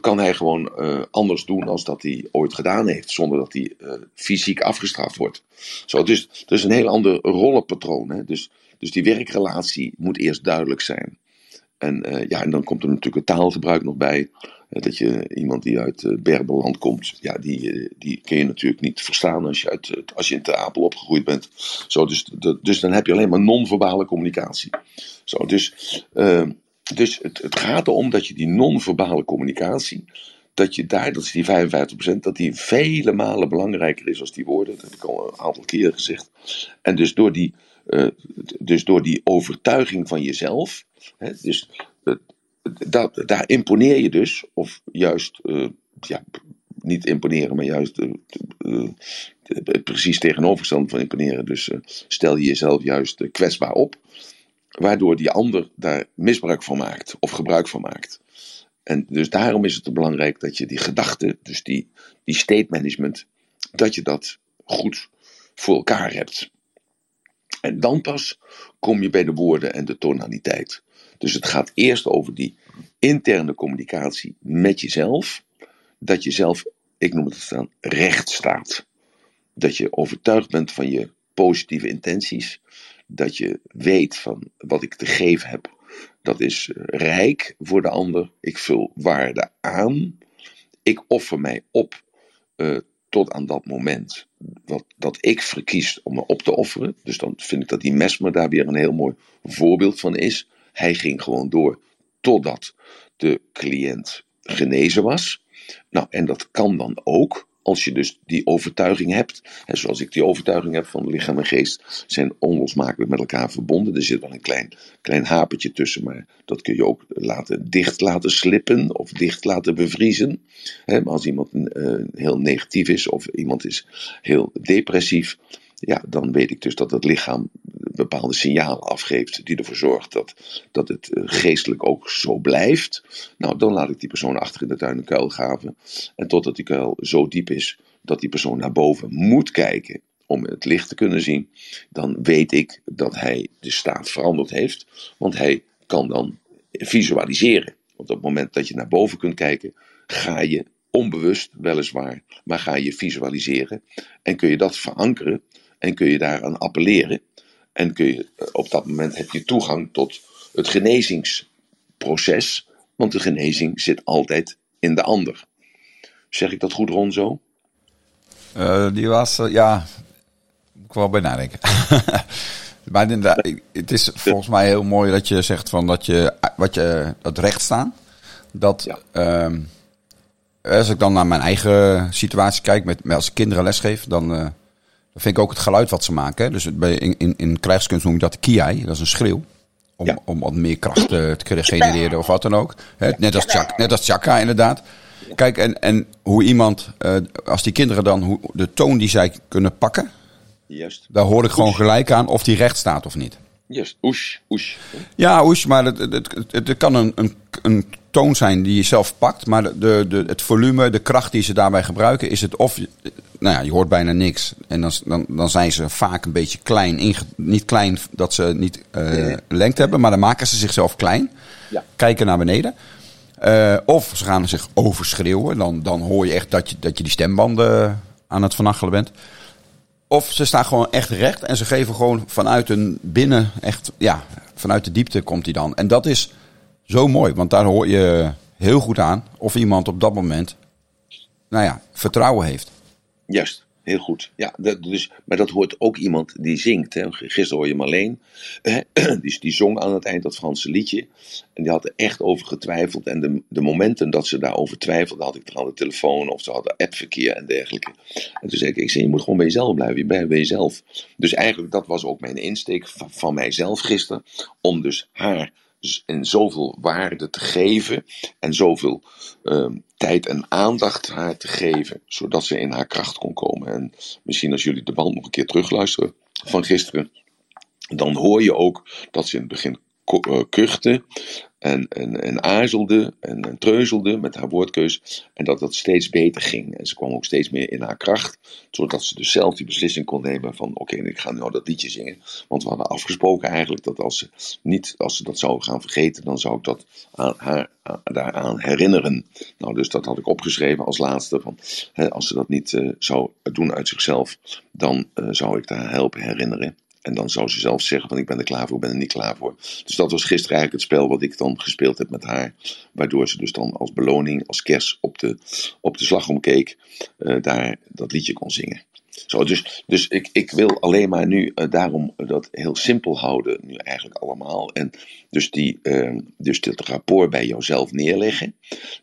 Speaker 1: kan hij gewoon anders doen als dat hij ooit gedaan heeft, zonder dat hij fysiek afgestraft wordt. Zo, dus, dus een heel ander rollenpatroon. Hè? Dus, dus die werkrelatie moet eerst duidelijk zijn. En, ja, en dan komt er natuurlijk het taalgebruik nog bij. Dat je iemand die uit uh, Berbeland komt, ja, die, die kun je natuurlijk niet verstaan als je, uit, als je in Ter Apel opgegroeid bent. Zo, dus, dus dan heb je alleen maar non-verbale communicatie. Zo, dus dus het, het gaat erom dat je die non-verbale communicatie, dat je daar, dat is die 55%, dat die vele malen belangrijker is als die woorden. Dat heb ik al een aantal keren gezegd. En dus door die, dus door die overtuiging van jezelf, hè, dus, dat, daar imponeer je dus, of juist, uh, ja, niet imponeren, maar juist precies tegenovergestelde van imponeren. Dus stel je jezelf juist kwetsbaar op, waardoor die ander daar misbruik van maakt of gebruik van maakt. En dus daarom is het belangrijk dat je die gedachten, dus die, die state management, dat je dat goed voor elkaar hebt. En dan pas kom je bij de woorden en de tonaliteit. Dus het gaat eerst over die interne communicatie met jezelf. Dat je zelf, ik noem het dan, recht staat. Dat je overtuigd bent van je positieve intenties. Dat je weet van wat ik te geven heb dat is rijk voor de ander. Ik vul waarde aan. Ik offer mij op uh, tot aan dat moment wat, dat ik verkies om me op te offeren. Dus dan vind ik dat die Mesmer daar weer een heel mooi voorbeeld van is. Hij ging gewoon door totdat de cliënt genezen was. Nou, en dat kan dan ook als je dus die overtuiging hebt, hè, zoals ik die overtuiging heb van lichaam en geest, zijn onlosmakelijk met elkaar verbonden. Er zit wel een klein, klein hapertje tussen, maar dat kun je ook laten, dicht laten slippen of dicht laten bevriezen. Als iemand uh, heel negatief is of iemand is heel depressief, ja, dan weet ik dus dat het lichaam bepaalde signalen afgeeft die ervoor zorgt dat, dat het eh, geestelijk ook zo blijft. Nou, dan laat ik die persoon achter in de tuin een kuil graven. En totdat die kuil zo diep is dat die persoon naar boven moet kijken om het licht te kunnen zien, dan weet ik dat hij de staat veranderd heeft. Want hij kan dan visualiseren. Want op het moment dat je naar boven kunt kijken, ga je onbewust weliswaar, maar ga je visualiseren en kun je dat verankeren en kun je daaraan appelleren. En kun je, eh, op dat moment heb je toegang tot het genezingsproces. Want de genezing zit altijd in de ander. Zeg ik dat goed, Ron, zo?
Speaker 2: Uh, die was, uh, ja, ik wel bij nadenken. maar inderdaad, het is volgens mij heel mooi dat je zegt van dat je, wat je, dat recht staan. Dat, ja. uh, als ik dan naar mijn eigen situatie kijk, met, als ik kinderen lesgeef, dan dat vind ik ook het geluid wat ze maken. Dus bij, in, in, in krijgskunst noem je dat kiai, dat is een schreeuw. Om, om wat meer kracht te kunnen genereren of wat dan ook. net, als chak, net als chaka inderdaad. Kijk, en, en hoe iemand, uh, als die kinderen dan, hoe, de toon die zij kunnen pakken. Juist. Daar hoor ik gewoon gelijk aan of die recht staat of niet.
Speaker 1: Juist, oesh, oesh.
Speaker 2: Ja, oesh, maar het, het, het, het kan een, een, een toon zijn die je zelf pakt. Maar de, de, het volume, de kracht die ze daarbij gebruiken, is het of... Nou ja, je hoort bijna niks. En dan, dan, dan zijn ze vaak een beetje klein. Inge, niet klein dat ze niet uh, lengte hebben, maar dan maken ze zichzelf klein.
Speaker 1: Ja.
Speaker 2: Kijken naar beneden. Uh, of ze gaan zich overschreeuwen. Dan, dan hoor je echt dat je, dat je die stembanden aan het vernachelen bent. Of ze staan gewoon echt recht en ze geven gewoon vanuit een binnen, echt, ja, vanuit de diepte komt hij dan. En dat is zo mooi, want daar hoor je heel goed aan of iemand op dat moment, nou ja, vertrouwen heeft.
Speaker 1: Juist, heel goed. Ja, dus, maar dat hoort ook iemand die zingt. Hè. Gisteren hoor je Marleen, die, die zong aan het eind dat Franse liedje. En die had er echt over getwijfeld. En de, de momenten dat ze daarover twijfelde, had ik er aan de telefoon of ze hadden appverkeer en dergelijke. En toen zei ik, ik zei, je moet gewoon bij jezelf blijven, je bent bij jezelf. Dus eigenlijk, dat was ook mijn insteek van, van mijzelf gisteren. Om dus haar en zoveel waarde te geven en zoveel uh, tijd en aandacht haar te geven, zodat ze in haar kracht kon komen. En misschien als jullie de band nog een keer terugluisteren van gisteren, dan hoor je ook dat ze in het begin kuchte en, en, en aarzelde en, treuzelde met haar woordkeus. En dat dat steeds beter ging. En ze kwam ook steeds meer in haar kracht. Zodat ze dus zelf die beslissing kon nemen van oké, ik ga nu dat liedje zingen. Want we hadden afgesproken eigenlijk dat als ze, niet, als ze dat zou gaan vergeten, dan zou ik dat aan haar aan, daaraan herinneren. Nou, dus dat had ik opgeschreven als laatste. Van, hè, als ze dat niet uh, zou doen uit zichzelf, dan uh, zou ik haar helpen herinneren. En dan zou ze zelf zeggen van ik ben er klaar voor, ik ben er niet klaar voor. Dus dat was gisteren eigenlijk het spel wat ik dan gespeeld heb met haar. Waardoor ze dus dan als beloning, als kers op de, op de slagomkeek, uh, daar dat liedje kon zingen. Zo, dus dus ik, ik wil alleen maar nu uh, daarom dat heel simpel houden, nu eigenlijk allemaal. En dus, die, uh, dus dit rapport bij jouzelf neerleggen.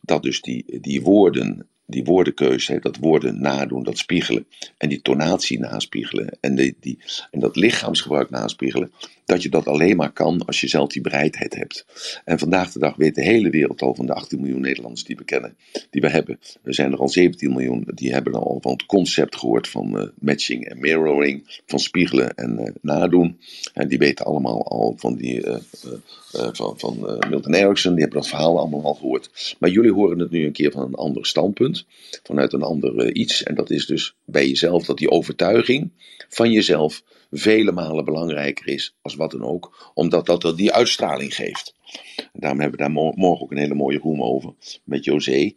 Speaker 1: Dat dus die, die woorden die woordenkeuze, dat woorden nadoen, dat spiegelen. En die tonatie naspiegelen. En, die, die, en dat lichaamsgebruik naspiegelen. Dat je dat alleen maar kan als je zelf die bereidheid hebt. En vandaag de dag weet de hele wereld al van de 18 miljoen Nederlanders die we kennen. Die we hebben. Er zijn er al 17 miljoen. Die hebben al van het concept gehoord van uh, matching en mirroring. Van spiegelen en uh, nadoen. En die weten allemaal al van die... Uh, van, van Milton Erickson, die hebben dat verhaal allemaal al gehoord. Maar jullie horen het nu een keer van een ander standpunt, vanuit een ander iets. En dat is dus bij jezelf dat die overtuiging van jezelf vele malen belangrijker is als wat dan ook, omdat dat er die uitstraling geeft. En daarom hebben we daar morgen ook een hele mooie room over met José.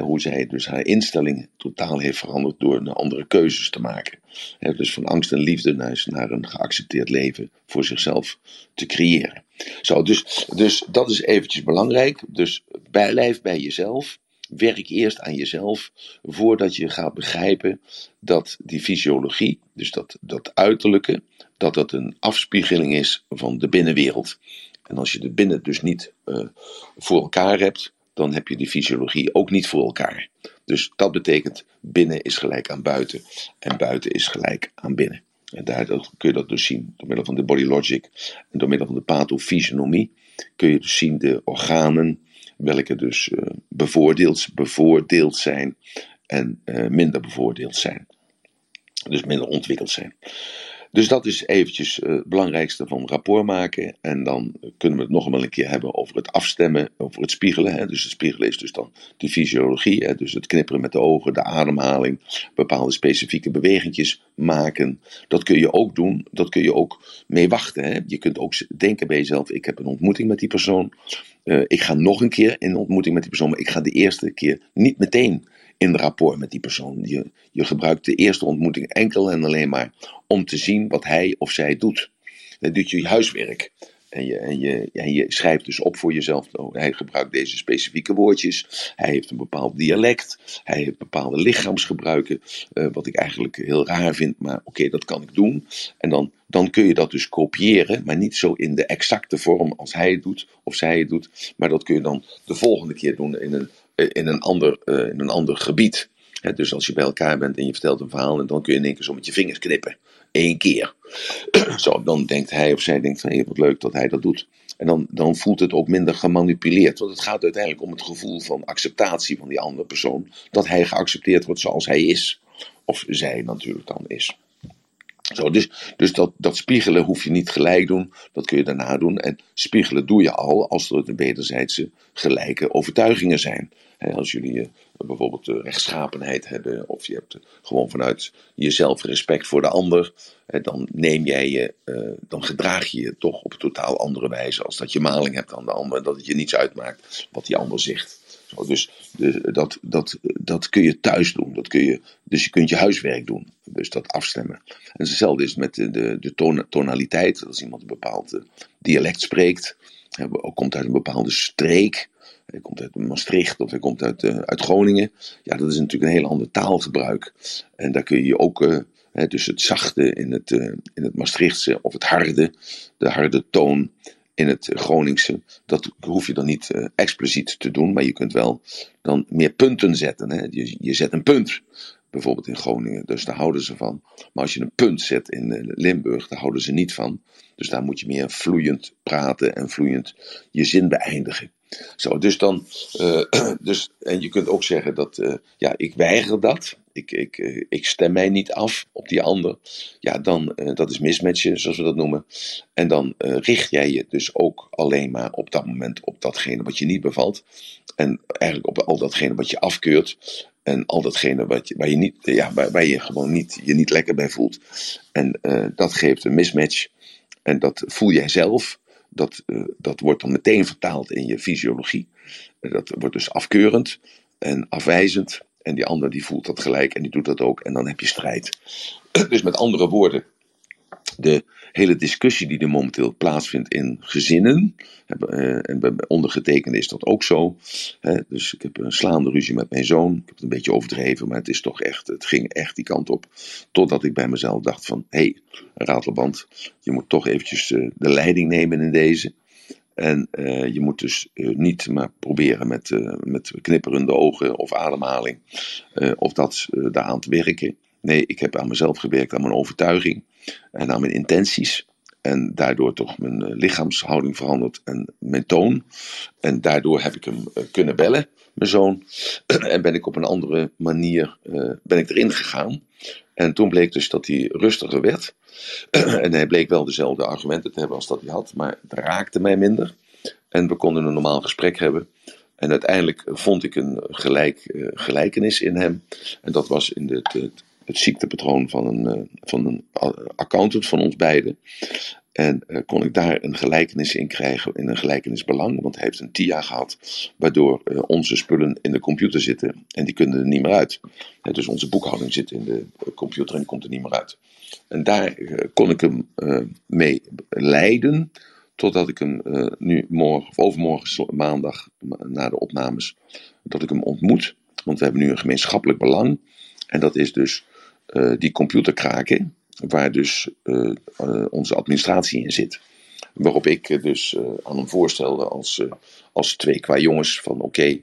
Speaker 1: Hoe zij dus haar instelling totaal heeft veranderd door andere keuzes te maken. Dus van angst en liefde naar, naar een geaccepteerd leven voor zichzelf te creëren. Zo, dus, dus dat is eventjes belangrijk. Dus blijf bij jezelf. Werk eerst aan jezelf voordat je gaat begrijpen dat die fysiologie, dus dat, dat uiterlijke, dat dat een afspiegeling is van de binnenwereld. En als je de binnen dus niet uh, voor elkaar hebt, dan heb je die fysiologie ook niet voor elkaar. Dus dat betekent binnen is gelijk aan buiten en buiten is gelijk aan binnen. En daar kun je dat dus zien door middel van de body logic en door middel van de pathofysionomie kun je dus zien de organen welke dus uh, bevoordeeld, bevoordeeld zijn en uh, minder bevoordeeld zijn. Dus minder ontwikkeld zijn. Dus dat is eventjes uh, het belangrijkste van rapport maken. En dan kunnen we het nog wel een keer hebben over het afstemmen, over het spiegelen. Hè. Dus het spiegelen is dus dan die fysiologie. Hè. Dus het knipperen met de ogen, de ademhaling, bepaalde specifieke bewegingjes maken. Dat kun je ook doen, dat kun je ook mee wachten. Hè. Je kunt ook denken bij jezelf, ik heb een ontmoeting met die persoon. Uh, ik ga nog een keer in ontmoeting met die persoon, maar ik ga de eerste keer niet meteen in rapport met die persoon. Je, je gebruikt de eerste ontmoeting enkel en alleen maar om te zien wat hij of zij doet. Dan doet je huiswerk. En je, en, je, en je schrijft dus op voor jezelf. Oh, hij gebruikt deze specifieke woordjes. Hij heeft een bepaald dialect. Hij heeft bepaalde lichaamsgebruiken. Uh, wat ik eigenlijk heel raar vind. Maar oké, dat kan ik doen. En dan, dan kun je dat dus kopiëren. Maar niet zo in de exacte vorm als hij het doet. Of zij het doet. Maar dat kun je dan de volgende keer doen in een, in een, ander, uh, in een ander gebied. Dus als je bij elkaar bent en je vertelt een verhaal. En dan kun je in één keer zo met je vingers knippen. Eén keer. Zo, dan denkt hij of zij denkt van, hé, wat leuk dat hij dat doet. En dan, dan voelt het ook minder gemanipuleerd. Want het gaat uiteindelijk om het gevoel van acceptatie van die andere persoon. Dat hij geaccepteerd wordt zoals hij is. Of zij natuurlijk dan is. Zo, dus dus dat, dat spiegelen hoef je niet gelijk doen, dat kun je daarna doen. En spiegelen doe je al als er een wederzijdse gelijke overtuigingen zijn. Als jullie uh, bijvoorbeeld rechtschapenheid hebben, of je hebt gewoon vanuit jezelf respect voor de ander, dan neem jij je, uh, dan gedraag je je toch op een totaal andere wijze als dat je maling hebt aan de ander dat het je niets uitmaakt wat die ander zegt. Dus dat, dat, dat kun je thuis doen. Dat kun je, dus je kunt je huiswerk doen. Dus dat afstemmen. En hetzelfde is met de, de, de tonaliteit. Als iemand een bepaald dialect spreekt, komt uit een bepaalde streek. Hij komt uit Maastricht of hij komt uit, uh, uit Groningen. Ja, dat is natuurlijk een heel ander taalgebruik. En daar kun je ook, uh, hè, dus het zachte in het, uh, in het Maastrichtse of het harde, de harde toon in het Groningse. Dat hoef je dan niet expliciet te doen, maar je kunt wel dan meer punten zetten. Hè? Je, je zet een punt, bijvoorbeeld in Groningen, dus daar houden ze van. Maar als je een punt zet in uh, Limburg, daar houden ze niet van. Dus daar moet je meer vloeiend praten en vloeiend je zin beëindigen. Zo, dus dan, uh, dus, en je kunt ook zeggen dat, uh, ja, ik weiger dat. Ik, ik, ik stem mij niet af op die ander. Ja, dan, dat is mismatchen, zoals we dat noemen. En dan richt jij je dus ook alleen maar op dat moment op datgene wat je niet bevalt. En eigenlijk op al datgene wat je afkeurt. En al datgene wat je, waar, je niet, ja, waar, waar je gewoon niet, je niet lekker bij voelt. En dat geeft een mismatch. En dat voel jij zelf dat, uh, dat wordt dan meteen vertaald in je fysiologie. Dat wordt dus afkeurend en afwijzend. En die ander die voelt dat gelijk en die doet dat ook. En dan heb je strijd. dus met andere woorden, de hele discussie die er momenteel plaatsvindt in gezinnen. Uh, en bij ondergetekende is dat ook zo. Dus ik heb een slaande ruzie met mijn zoon. Ik heb het een beetje overdreven, maar het is toch echt, het ging echt die kant op. Totdat ik bij mezelf dacht van, hé, hey, ratelband, je moet toch eventjes uh, de leiding nemen in deze. En uh, je moet dus niet maar proberen met, uh, met knipperende ogen of ademhaling of dat daaraan te werken. Nee, ik heb aan mezelf gewerkt, aan mijn overtuiging en aan mijn intenties. En daardoor toch mijn uh, lichaamshouding veranderd en mijn toon. En daardoor heb ik hem uh, kunnen bellen, mijn zoon. en ben ik op een andere manier uh, ben ik erin gegaan. En toen bleek dus dat hij rustiger werd. en hij bleek wel dezelfde argumenten te hebben als dat hij had, maar het raakte mij minder. En we konden een normaal gesprek hebben. En uiteindelijk vond ik een gelijk, gelijkenis in hem. En dat was in het, het het ziektepatroon van een, uh, van een accountant van ons beiden. En uh, kon ik daar een gelijkenis in krijgen, in een gelijkenisbelang. Want hij heeft een TIA gehad, waardoor uh, onze spullen in de computer zitten. En die kunnen er niet meer uit. Dus onze boekhouding zit in de computer en komt er niet meer uit. En daar kon ik hem mee leiden. Totdat ik hem nu morgen, of overmorgen maandag, na de opnames, dat ik hem ontmoet. Want we hebben nu een gemeenschappelijk belang. En dat is dus uh, die computerkraken, waar dus uh, uh, onze administratie in zit. Waarop ik dus aan hem voorstelde als, als twee qua jongens van oké,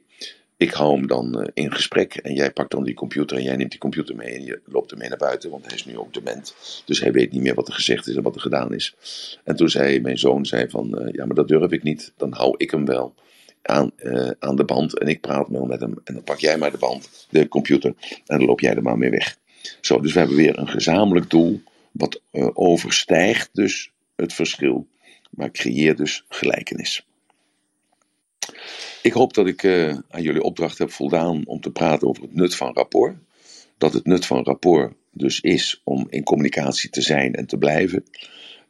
Speaker 1: ik hou hem dan in gesprek en jij pakt dan die computer en jij neemt die computer mee en je loopt ermee naar buiten, want hij is nu ook dement. Dus hij weet niet meer wat er gezegd is en wat er gedaan is. En toen zei mijn zoon zei van ja, maar dat durf ik niet, dan hou ik hem wel. Aan, aan de band en ik praat wel met hem. En dan pak jij maar de band, de computer, en dan loop jij er maar mee weg. Zo, dus we hebben weer een gezamenlijk doel, wat uh, overstijgt dus het verschil, maar creëert dus gelijkenis. Ik hoop dat ik uh, aan jullie opdracht heb voldaan om te praten over het nut van rapport. Dat het nut van rapport dus is om in communicatie te zijn en te blijven.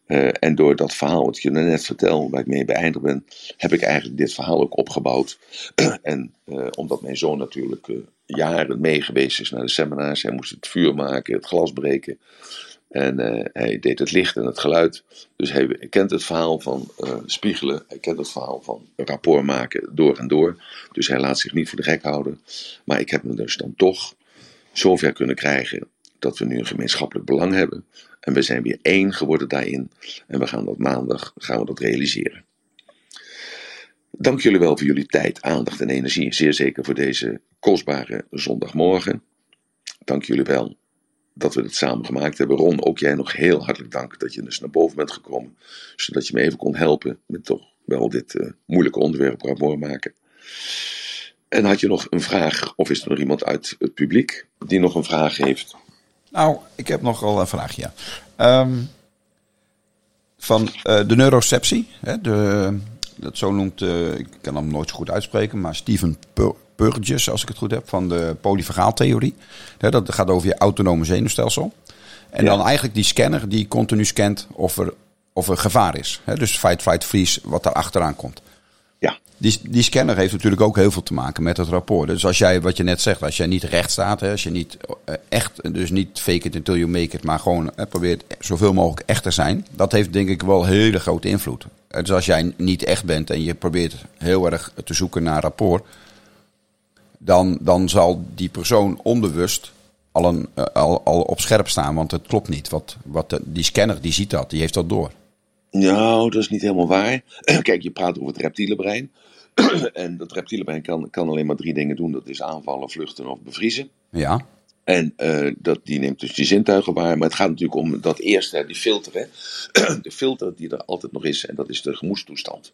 Speaker 1: Uh, en door dat verhaal wat ik je net vertel, waar ik mee beëindigd ben, heb ik eigenlijk dit verhaal ook opgebouwd. en uh, omdat mijn zoon natuurlijk uh, jaren mee geweest is naar de seminars, hij moest het vuur maken, het glas breken. En hij deed het licht en het geluid. Dus hij kent het verhaal van spiegelen, hij kent het verhaal van rapport maken door en door. Dus hij laat zich niet voor de gek houden. Maar ik heb me dus dan toch zover kunnen krijgen dat we nu een gemeenschappelijk belang hebben. En we zijn weer één geworden daarin. En we gaan dat maandag gaan we dat realiseren. Dank jullie wel voor jullie tijd, aandacht en energie. Zeer zeker voor deze kostbare zondagmorgen. Dank jullie wel dat we het samen gemaakt hebben. Ron, ook jij nog heel hartelijk dank dat je dus naar boven bent gekomen. Zodat je me even kon helpen met toch wel dit uh, moeilijke onderwerp rapport maken. En had je nog een vraag, of is er nog iemand uit het publiek die nog een vraag heeft?
Speaker 2: Nou, ik heb nog wel een vraagje. Ja. Ehm, van eh, de neuroceptie, hè, de, dat zo noemt, eh, ik kan hem nooit zo goed uitspreken, maar Steven Pur- Purges, als ik het goed heb, van de polyfagaaltheorie. Hè, dat gaat over je autonome zenuwstelsel. En
Speaker 1: Ja.
Speaker 2: dan eigenlijk die scanner die continu scant of er, of er gevaar is. Hè, dus fight, flight, freeze, wat daar achteraan komt. Die, die scanner heeft natuurlijk ook heel veel te maken met het rapport. Dus als jij, wat je net zegt, als jij niet recht staat, hè, als je niet eh, echt, dus niet fake it until you make it, maar gewoon eh, probeert zoveel mogelijk echt te zijn, dat heeft denk ik wel hele grote invloed. Eh, Dus als jij niet echt bent en je probeert heel erg te zoeken naar rapport, dan, dan zal die persoon onbewust al, een, al, al op scherp staan, want het klopt niet. Wat, wat die scanner die ziet dat, die heeft dat door.
Speaker 1: Nou, dat is niet helemaal waar. Kijk, je praat over het reptiele brein. en dat reptiele brein kan, kan alleen maar drie dingen doen. Dat is aanvallen, vluchten of bevriezen.
Speaker 2: Ja,
Speaker 1: En eh, dat, die neemt dus die zintuigen waar. Maar het gaat natuurlijk om dat eerste, die filter. Hè. De filter die er altijd nog is. En dat is de gemoedstoestand.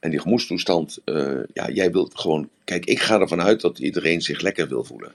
Speaker 1: En die gemoedstoestand, eh, ja, jij wilt gewoon. Kijk, ik ga ervan uit dat iedereen zich lekker wil voelen.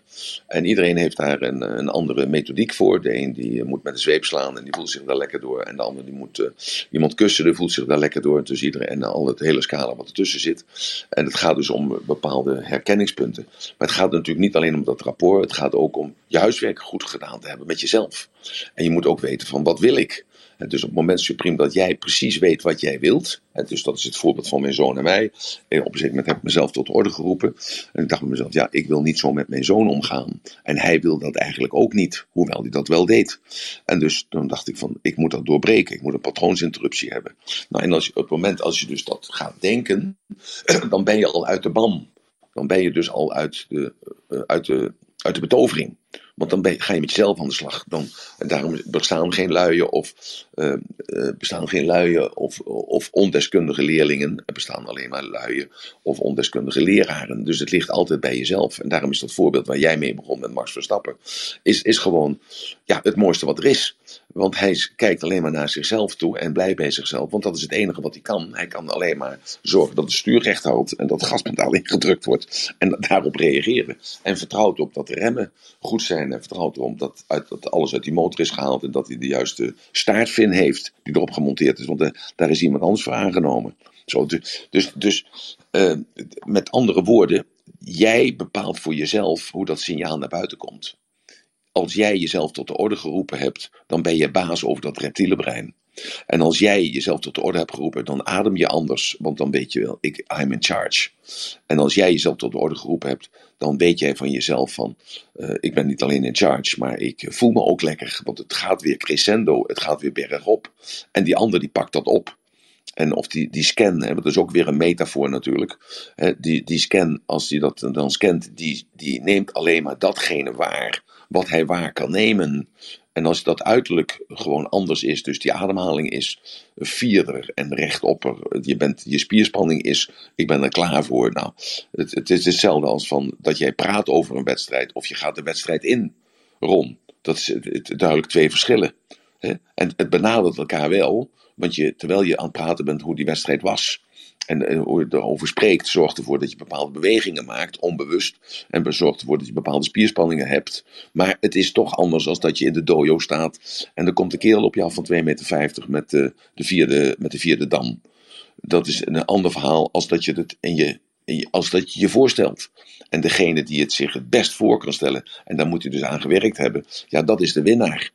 Speaker 1: En iedereen heeft daar een, een andere methodiek voor. De een die moet met een zweep slaan en die voelt zich daar lekker door. En de ander die moet eh, iemand kussen, die voelt zich daar lekker door. Dus iedereen en al het hele scala wat ertussen zit. En het gaat dus om bepaalde herkenningspunten. Maar het gaat natuurlijk niet alleen om dat rapport. Het gaat ook om je huiswerk goed gedaan te hebben met jezelf. En je moet ook weten van wat wil ik. En dus op het moment supreme dat jij precies weet wat jij wilt. Dus dat is het voorbeeld van mijn zoon en mij. En op een gegeven moment heb ik mezelf tot de orde geroepen. En ik dacht bij mezelf, ja, ik wil niet zo met mijn zoon omgaan. En hij wil dat eigenlijk ook niet, hoewel hij dat wel deed. En dus toen dacht ik van, ik moet dat doorbreken. Ik moet een patroonsinterruptie hebben. Nou, en als op het moment als je dus dat gaat denken, dan ben je al uit de ban. Dan ben je dus al uit de, eh, uit de, uit de betovering. Want dan ga je met jezelf aan de slag. Dan, en daarom bestaan geen luien of, eh, eh, bestaan geen luien of, of ondeskundige leerlingen. Er bestaan alleen maar luien of ondeskundige leraren. Dus het ligt altijd bij jezelf. En daarom is dat voorbeeld waar jij mee begon met Max Verstappen. Is, is gewoon ja, het mooiste wat er is. Want hij kijkt alleen maar naar zichzelf toe en blij bij zichzelf. Want dat is het enige wat hij kan. Hij kan alleen maar zorgen dat het stuur recht houdt en dat gaspedaal ingedrukt wordt. En daarop reageren. En vertrouwt op dat de remmen goed zijn. En vertrouwt erop dat, uit, dat alles uit die motor is gehaald. En dat hij de juiste heeft die erop gemonteerd is. Want eh, daar is iemand anders voor aangenomen. Zo, dus dus, dus eh, met andere woorden, jij bepaalt voor jezelf hoe dat signaal naar buiten komt als jij jezelf tot de orde geroepen hebt, dan ben je baas over dat reptiele brein. En als jij jezelf tot de orde hebt geroepen, dan adem je anders, want dan weet je wel, ik, I'm in charge. En als jij jezelf tot de orde geroepen hebt, dan weet jij van jezelf van, eh, ik ben niet alleen in charge, maar ik voel me ook lekker, want het gaat weer crescendo, het gaat weer bergop. En die ander die pakt dat op. En of die, die scan, hè, dat is ook weer een metafoor natuurlijk. Hè, die, die scan, als die dat dan scant, die, die neemt alleen maar datgene waar wat hij waar kan nemen. En als dat uiterlijk gewoon anders is, dus die ademhaling is vierder en rechtopper, je, bent, je spierspanning is, ik ben er klaar voor. Nou, het, het is hetzelfde als van dat jij praat over een wedstrijd of je gaat de wedstrijd in, Ron. Dat is duidelijk twee verschillen. Hè? En het benadert elkaar wel, want je, terwijl je aan het praten bent hoe die wedstrijd was. En eh, hoe je erover spreekt, zorgt ervoor dat je bepaalde bewegingen maakt, onbewust. En zorgt ervoor dat je bepaalde spierspanningen hebt. Maar het is toch anders als dat je in de dojo staat. En er komt een kerel op je af van 2,50 meter met de, de, vierde, met de vierde dam. Dat is een ander verhaal als dat je het in je, je- als dat je, je voorstelt. En degene die het zich het best voor kan stellen, en daar moet hij dus aan gewerkt hebben, ja, dat is de winnaar.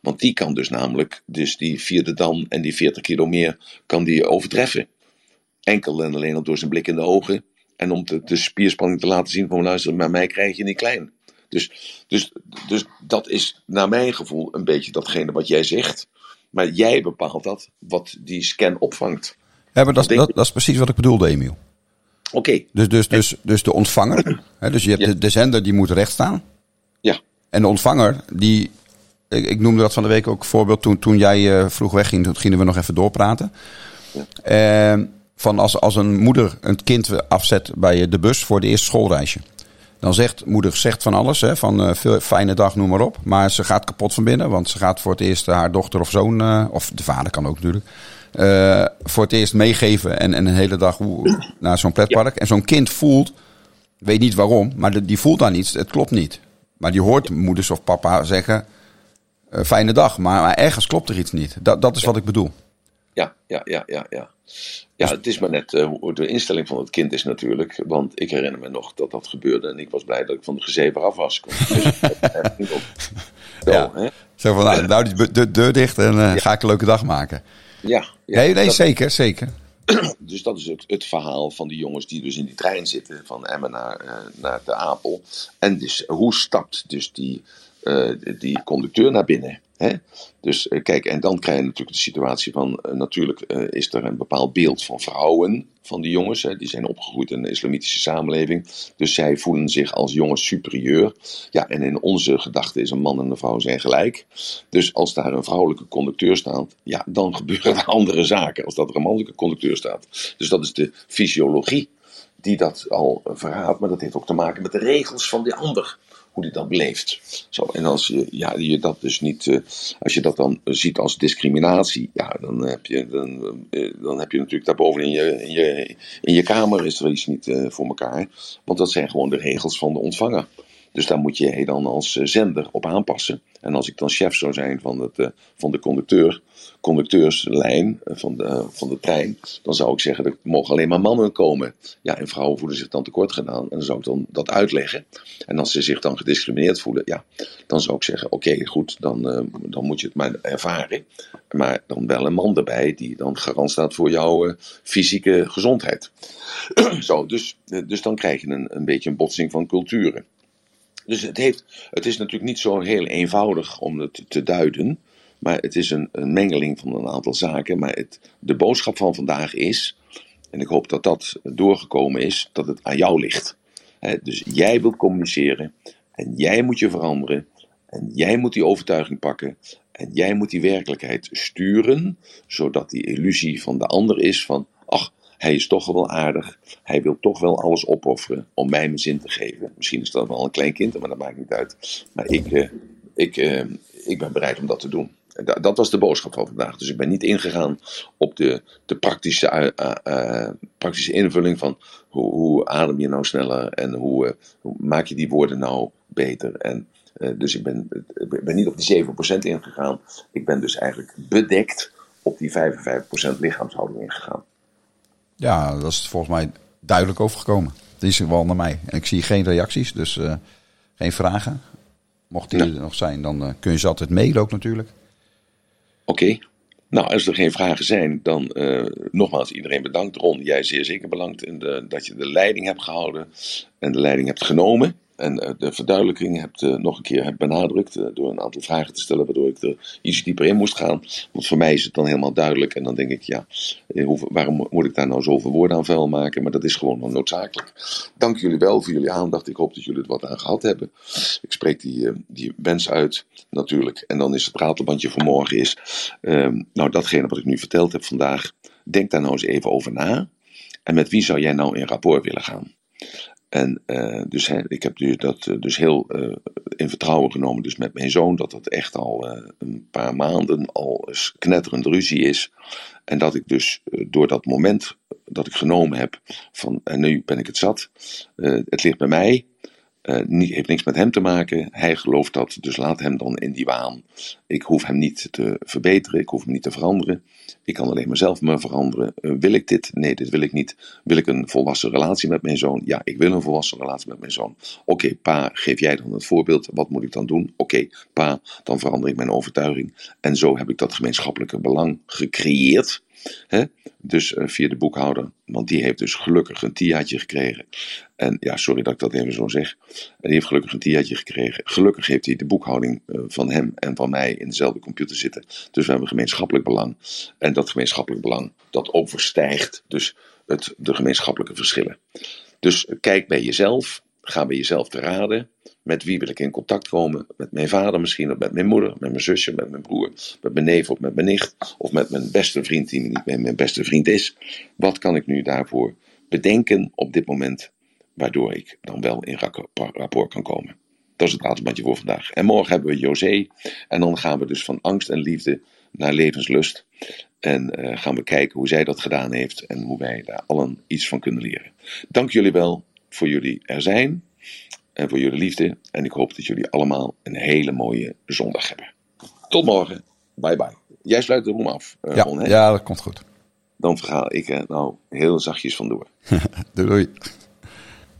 Speaker 1: Want die kan dus namelijk, dus die vierde dan en die 40 kilo meer, kan die overtreffen. Enkel en alleen al door zijn blik in de ogen. En om de, de spierspanning te laten zien van luister, maar mij krijg je niet klein. Dus, dus, dus dat is naar mijn gevoel een beetje datgene wat jij zegt. Maar jij bepaalt dat, wat die scan opvangt.
Speaker 2: Ja, maar dat, dat, dat is precies wat ik bedoelde, Emiel.
Speaker 1: Oké,
Speaker 2: Dus, dus, dus, dus de ontvanger, hè, dus je hebt
Speaker 1: Ja.
Speaker 2: de, de zender die moet recht staan.
Speaker 1: ja.
Speaker 2: En de ontvanger, die, ik, ik noemde dat van de week ook voorbeeld. Toen, toen jij eh, vroeg wegging, toen gingen we nog even doorpraten. Eh, van als, als een moeder een kind afzet bij de bus voor de eerste schoolreisje. Dan zegt moeder zegt van alles, hè, van eh, veel, fijne dag, noem maar op. Maar ze gaat kapot van binnen, want ze gaat voor het eerst haar dochter of zoon, eh, of de vader kan ook natuurlijk, eh, voor het eerst meegeven en, en een hele dag hoe- naar zo'n pretpark. En zo'n kind voelt, weet niet waarom, maar de- die voelt daar niets, het klopt niet. Maar die hoort moeders of papa zeggen, eh, fijne dag. Maar, maar ergens klopt er iets niet. Dat, dat is wat ik bedoel.
Speaker 1: Ja, ja, ja, ja, ja. Ja, het is maar net uh, de instelling van het kind is natuurlijk. Want ik herinner me nog dat dat gebeurde. En ik was blij dat ik van de gezever af was. Dus,
Speaker 2: Zo, ja. hè? Zo van, nou, nou die de deur dicht en uh, ga ik een leuke dag maken.
Speaker 1: Ja. ja
Speaker 2: nee, nee zeker, zeker.
Speaker 1: Dus dat is het, het, verhaal van die jongens die dus in die trein zitten. Van Emmen naar, uh, naar de Apel. En dus hoe stapt dus die, die conducteur naar binnen? Hè? Dus uh, kijk, en dan krijg je natuurlijk de situatie van, uh, natuurlijk is er een bepaald beeld van vrouwen, van die jongens. Hè? Die zijn opgegroeid in een islamitische samenleving. Dus zij voelen zich als jongens superieur. Ja, en in onze gedachten is een man en een vrouw zijn gelijk. Dus als daar een vrouwelijke conducteur staat, ja, dan gebeuren er andere zaken als dat er een mannelijke conducteur staat. Dus dat is de fysiologie die dat al verraadt, maar dat heeft ook te maken met de regels van die ander die dat beleeft. Zo, en als je, ja, je dat dus niet, uh, als je dat dan ziet als discriminatie, ja, dan heb je, dan, uh, dan heb je natuurlijk daarboven in je, in je, in je kamer is er iets niet uh, voor elkaar. Want dat zijn gewoon de regels van de ontvanger. Dus daar moet je dan als zender op aanpassen. En als ik dan chef zou zijn van, het, van de conducteur, conducteurslijn van de, van de trein, dan zou ik zeggen, er mogen alleen maar mannen komen. Ja, en vrouwen voelen zich dan tekort gedaan. En dan zou ik dan dat uitleggen. En als ze zich dan gediscrimineerd voelen, ja, dan zou ik zeggen, oké, goed, dan, uh, dan moet je het maar ervaren. Maar dan wel een man erbij die dan garant staat voor jouw fysieke gezondheid. Zo, dus, dus dan krijg je een, een beetje een botsing van culturen. Dus het, heeft, het is natuurlijk niet zo heel eenvoudig om het te duiden. Maar het is een, een mengeling van een aantal zaken. Maar het, de boodschap van vandaag is, en ik hoop dat dat doorgekomen is, dat het aan jou ligt. Dus jij wilt communiceren en jij moet je veranderen. En jij moet die overtuiging pakken. En jij moet die werkelijkheid sturen, zodat die illusie van de ander is van, ach, hij is toch wel aardig. Hij wil toch wel alles opofferen om mij mijn zin te geven. Misschien is dat wel een klein kind, maar dat maakt niet uit. Maar ik, uh, ik, uh, ik ben bereid om dat te doen. Dat, dat was de boodschap van vandaag. Dus ik ben niet ingegaan op de, de praktische, uh, uh, praktische invulling van hoe, hoe, adem je nou sneller en hoe, uh, hoe, maak je die woorden nou beter. En, dus ik ben, ben niet op die 7% ingegaan. Ik ben dus eigenlijk bedekt op die 55% lichaamshouding ingegaan.
Speaker 2: Ja, dat is volgens mij duidelijk overgekomen. Het is wel naar mij. En ik zie geen reacties, dus geen vragen. Mocht die ja. er nog zijn, dan kun je ze altijd mailen ook natuurlijk.
Speaker 1: Oké. Nou, als er geen vragen zijn, dan uh, nogmaals iedereen bedankt. Ron, jij zeer zeker bedankt in de, dat je de leiding hebt gehouden en de leiding hebt genomen. En uh, de verduidelijking hebt uh, nog een keer hebt benadrukt door een aantal vragen te stellen, waardoor ik er iets dieper in moest gaan. Want voor mij is het dan helemaal duidelijk. En dan denk ik, ja, hoe, waarom moet ik daar nou zoveel woorden aan vuil maken? Maar dat is gewoon noodzakelijk. Dank jullie wel voor jullie aandacht. Ik hoop dat jullie er wat aan gehad hebben. Ik spreek die, die wens uit, natuurlijk. En dan is het pratenbandje van morgen is, um, nou datgene wat ik nu verteld heb vandaag. Denk daar nou eens even over na. En met wie zou jij nou in rapport willen gaan? En uh, dus he, ik heb dus dat uh, dus heel uh, in vertrouwen genomen, dus met mijn zoon, dat het echt al een paar maanden al knetterend ruzie is. En dat ik dus door dat moment dat ik genomen heb van en nu ben ik het zat, het ligt bij mij, uh, niet, heeft niks met hem te maken. Hij gelooft dat, dus laat hem dan in die waan. Ik hoef hem niet te verbeteren, ik hoef hem niet te veranderen. Ik kan alleen mezelf me veranderen. Uh, wil ik dit? Nee, dit wil ik niet. Wil ik een volwassen relatie met mijn zoon? Ja, ik wil een volwassen relatie met mijn zoon. Oké, pa, geef jij dan het voorbeeld. Wat moet ik dan doen? Oké, pa, dan verander ik mijn overtuiging. En zo heb ik dat gemeenschappelijke belang gecreëerd. Hè? Dus uh, via de boekhouder, want die heeft dus gelukkig een tiaatje gekregen. En ja, sorry dat ik dat even zo zeg. Die heeft gelukkig een tiaatje gekregen. Gelukkig heeft hij de boekhouding uh, van hem en van mij in dezelfde computer zitten. Dus we hebben gemeenschappelijk belang. En dat gemeenschappelijk belang, dat overstijgt dus het, de gemeenschappelijke verschillen. Dus kijk bij jezelf, ga bij jezelf te raden. Met wie wil ik in contact komen? Met mijn vader misschien, of met mijn moeder, met mijn zusje, met mijn broer, met mijn neef of met mijn nicht, of met mijn beste vriend die niet meer mijn beste vriend is. Wat kan ik nu daarvoor bedenken op dit moment, waardoor ik dan wel in rapport kan komen? Dat is het raadsbandje voor vandaag. En morgen hebben we José, en dan gaan we dus van angst en liefde naar levenslust. En uh, gaan we kijken hoe zij dat gedaan heeft en hoe wij daar allen iets van kunnen leren. Dank jullie wel voor jullie er zijn en voor jullie liefde. En ik hoop dat jullie allemaal een hele mooie zondag hebben. Tot morgen. Bye bye. Jij sluit de room af, uh,
Speaker 2: Ja, ja, dat komt goed.
Speaker 1: Dan verga ik er nou heel zachtjes vandoor.
Speaker 2: Doei doei.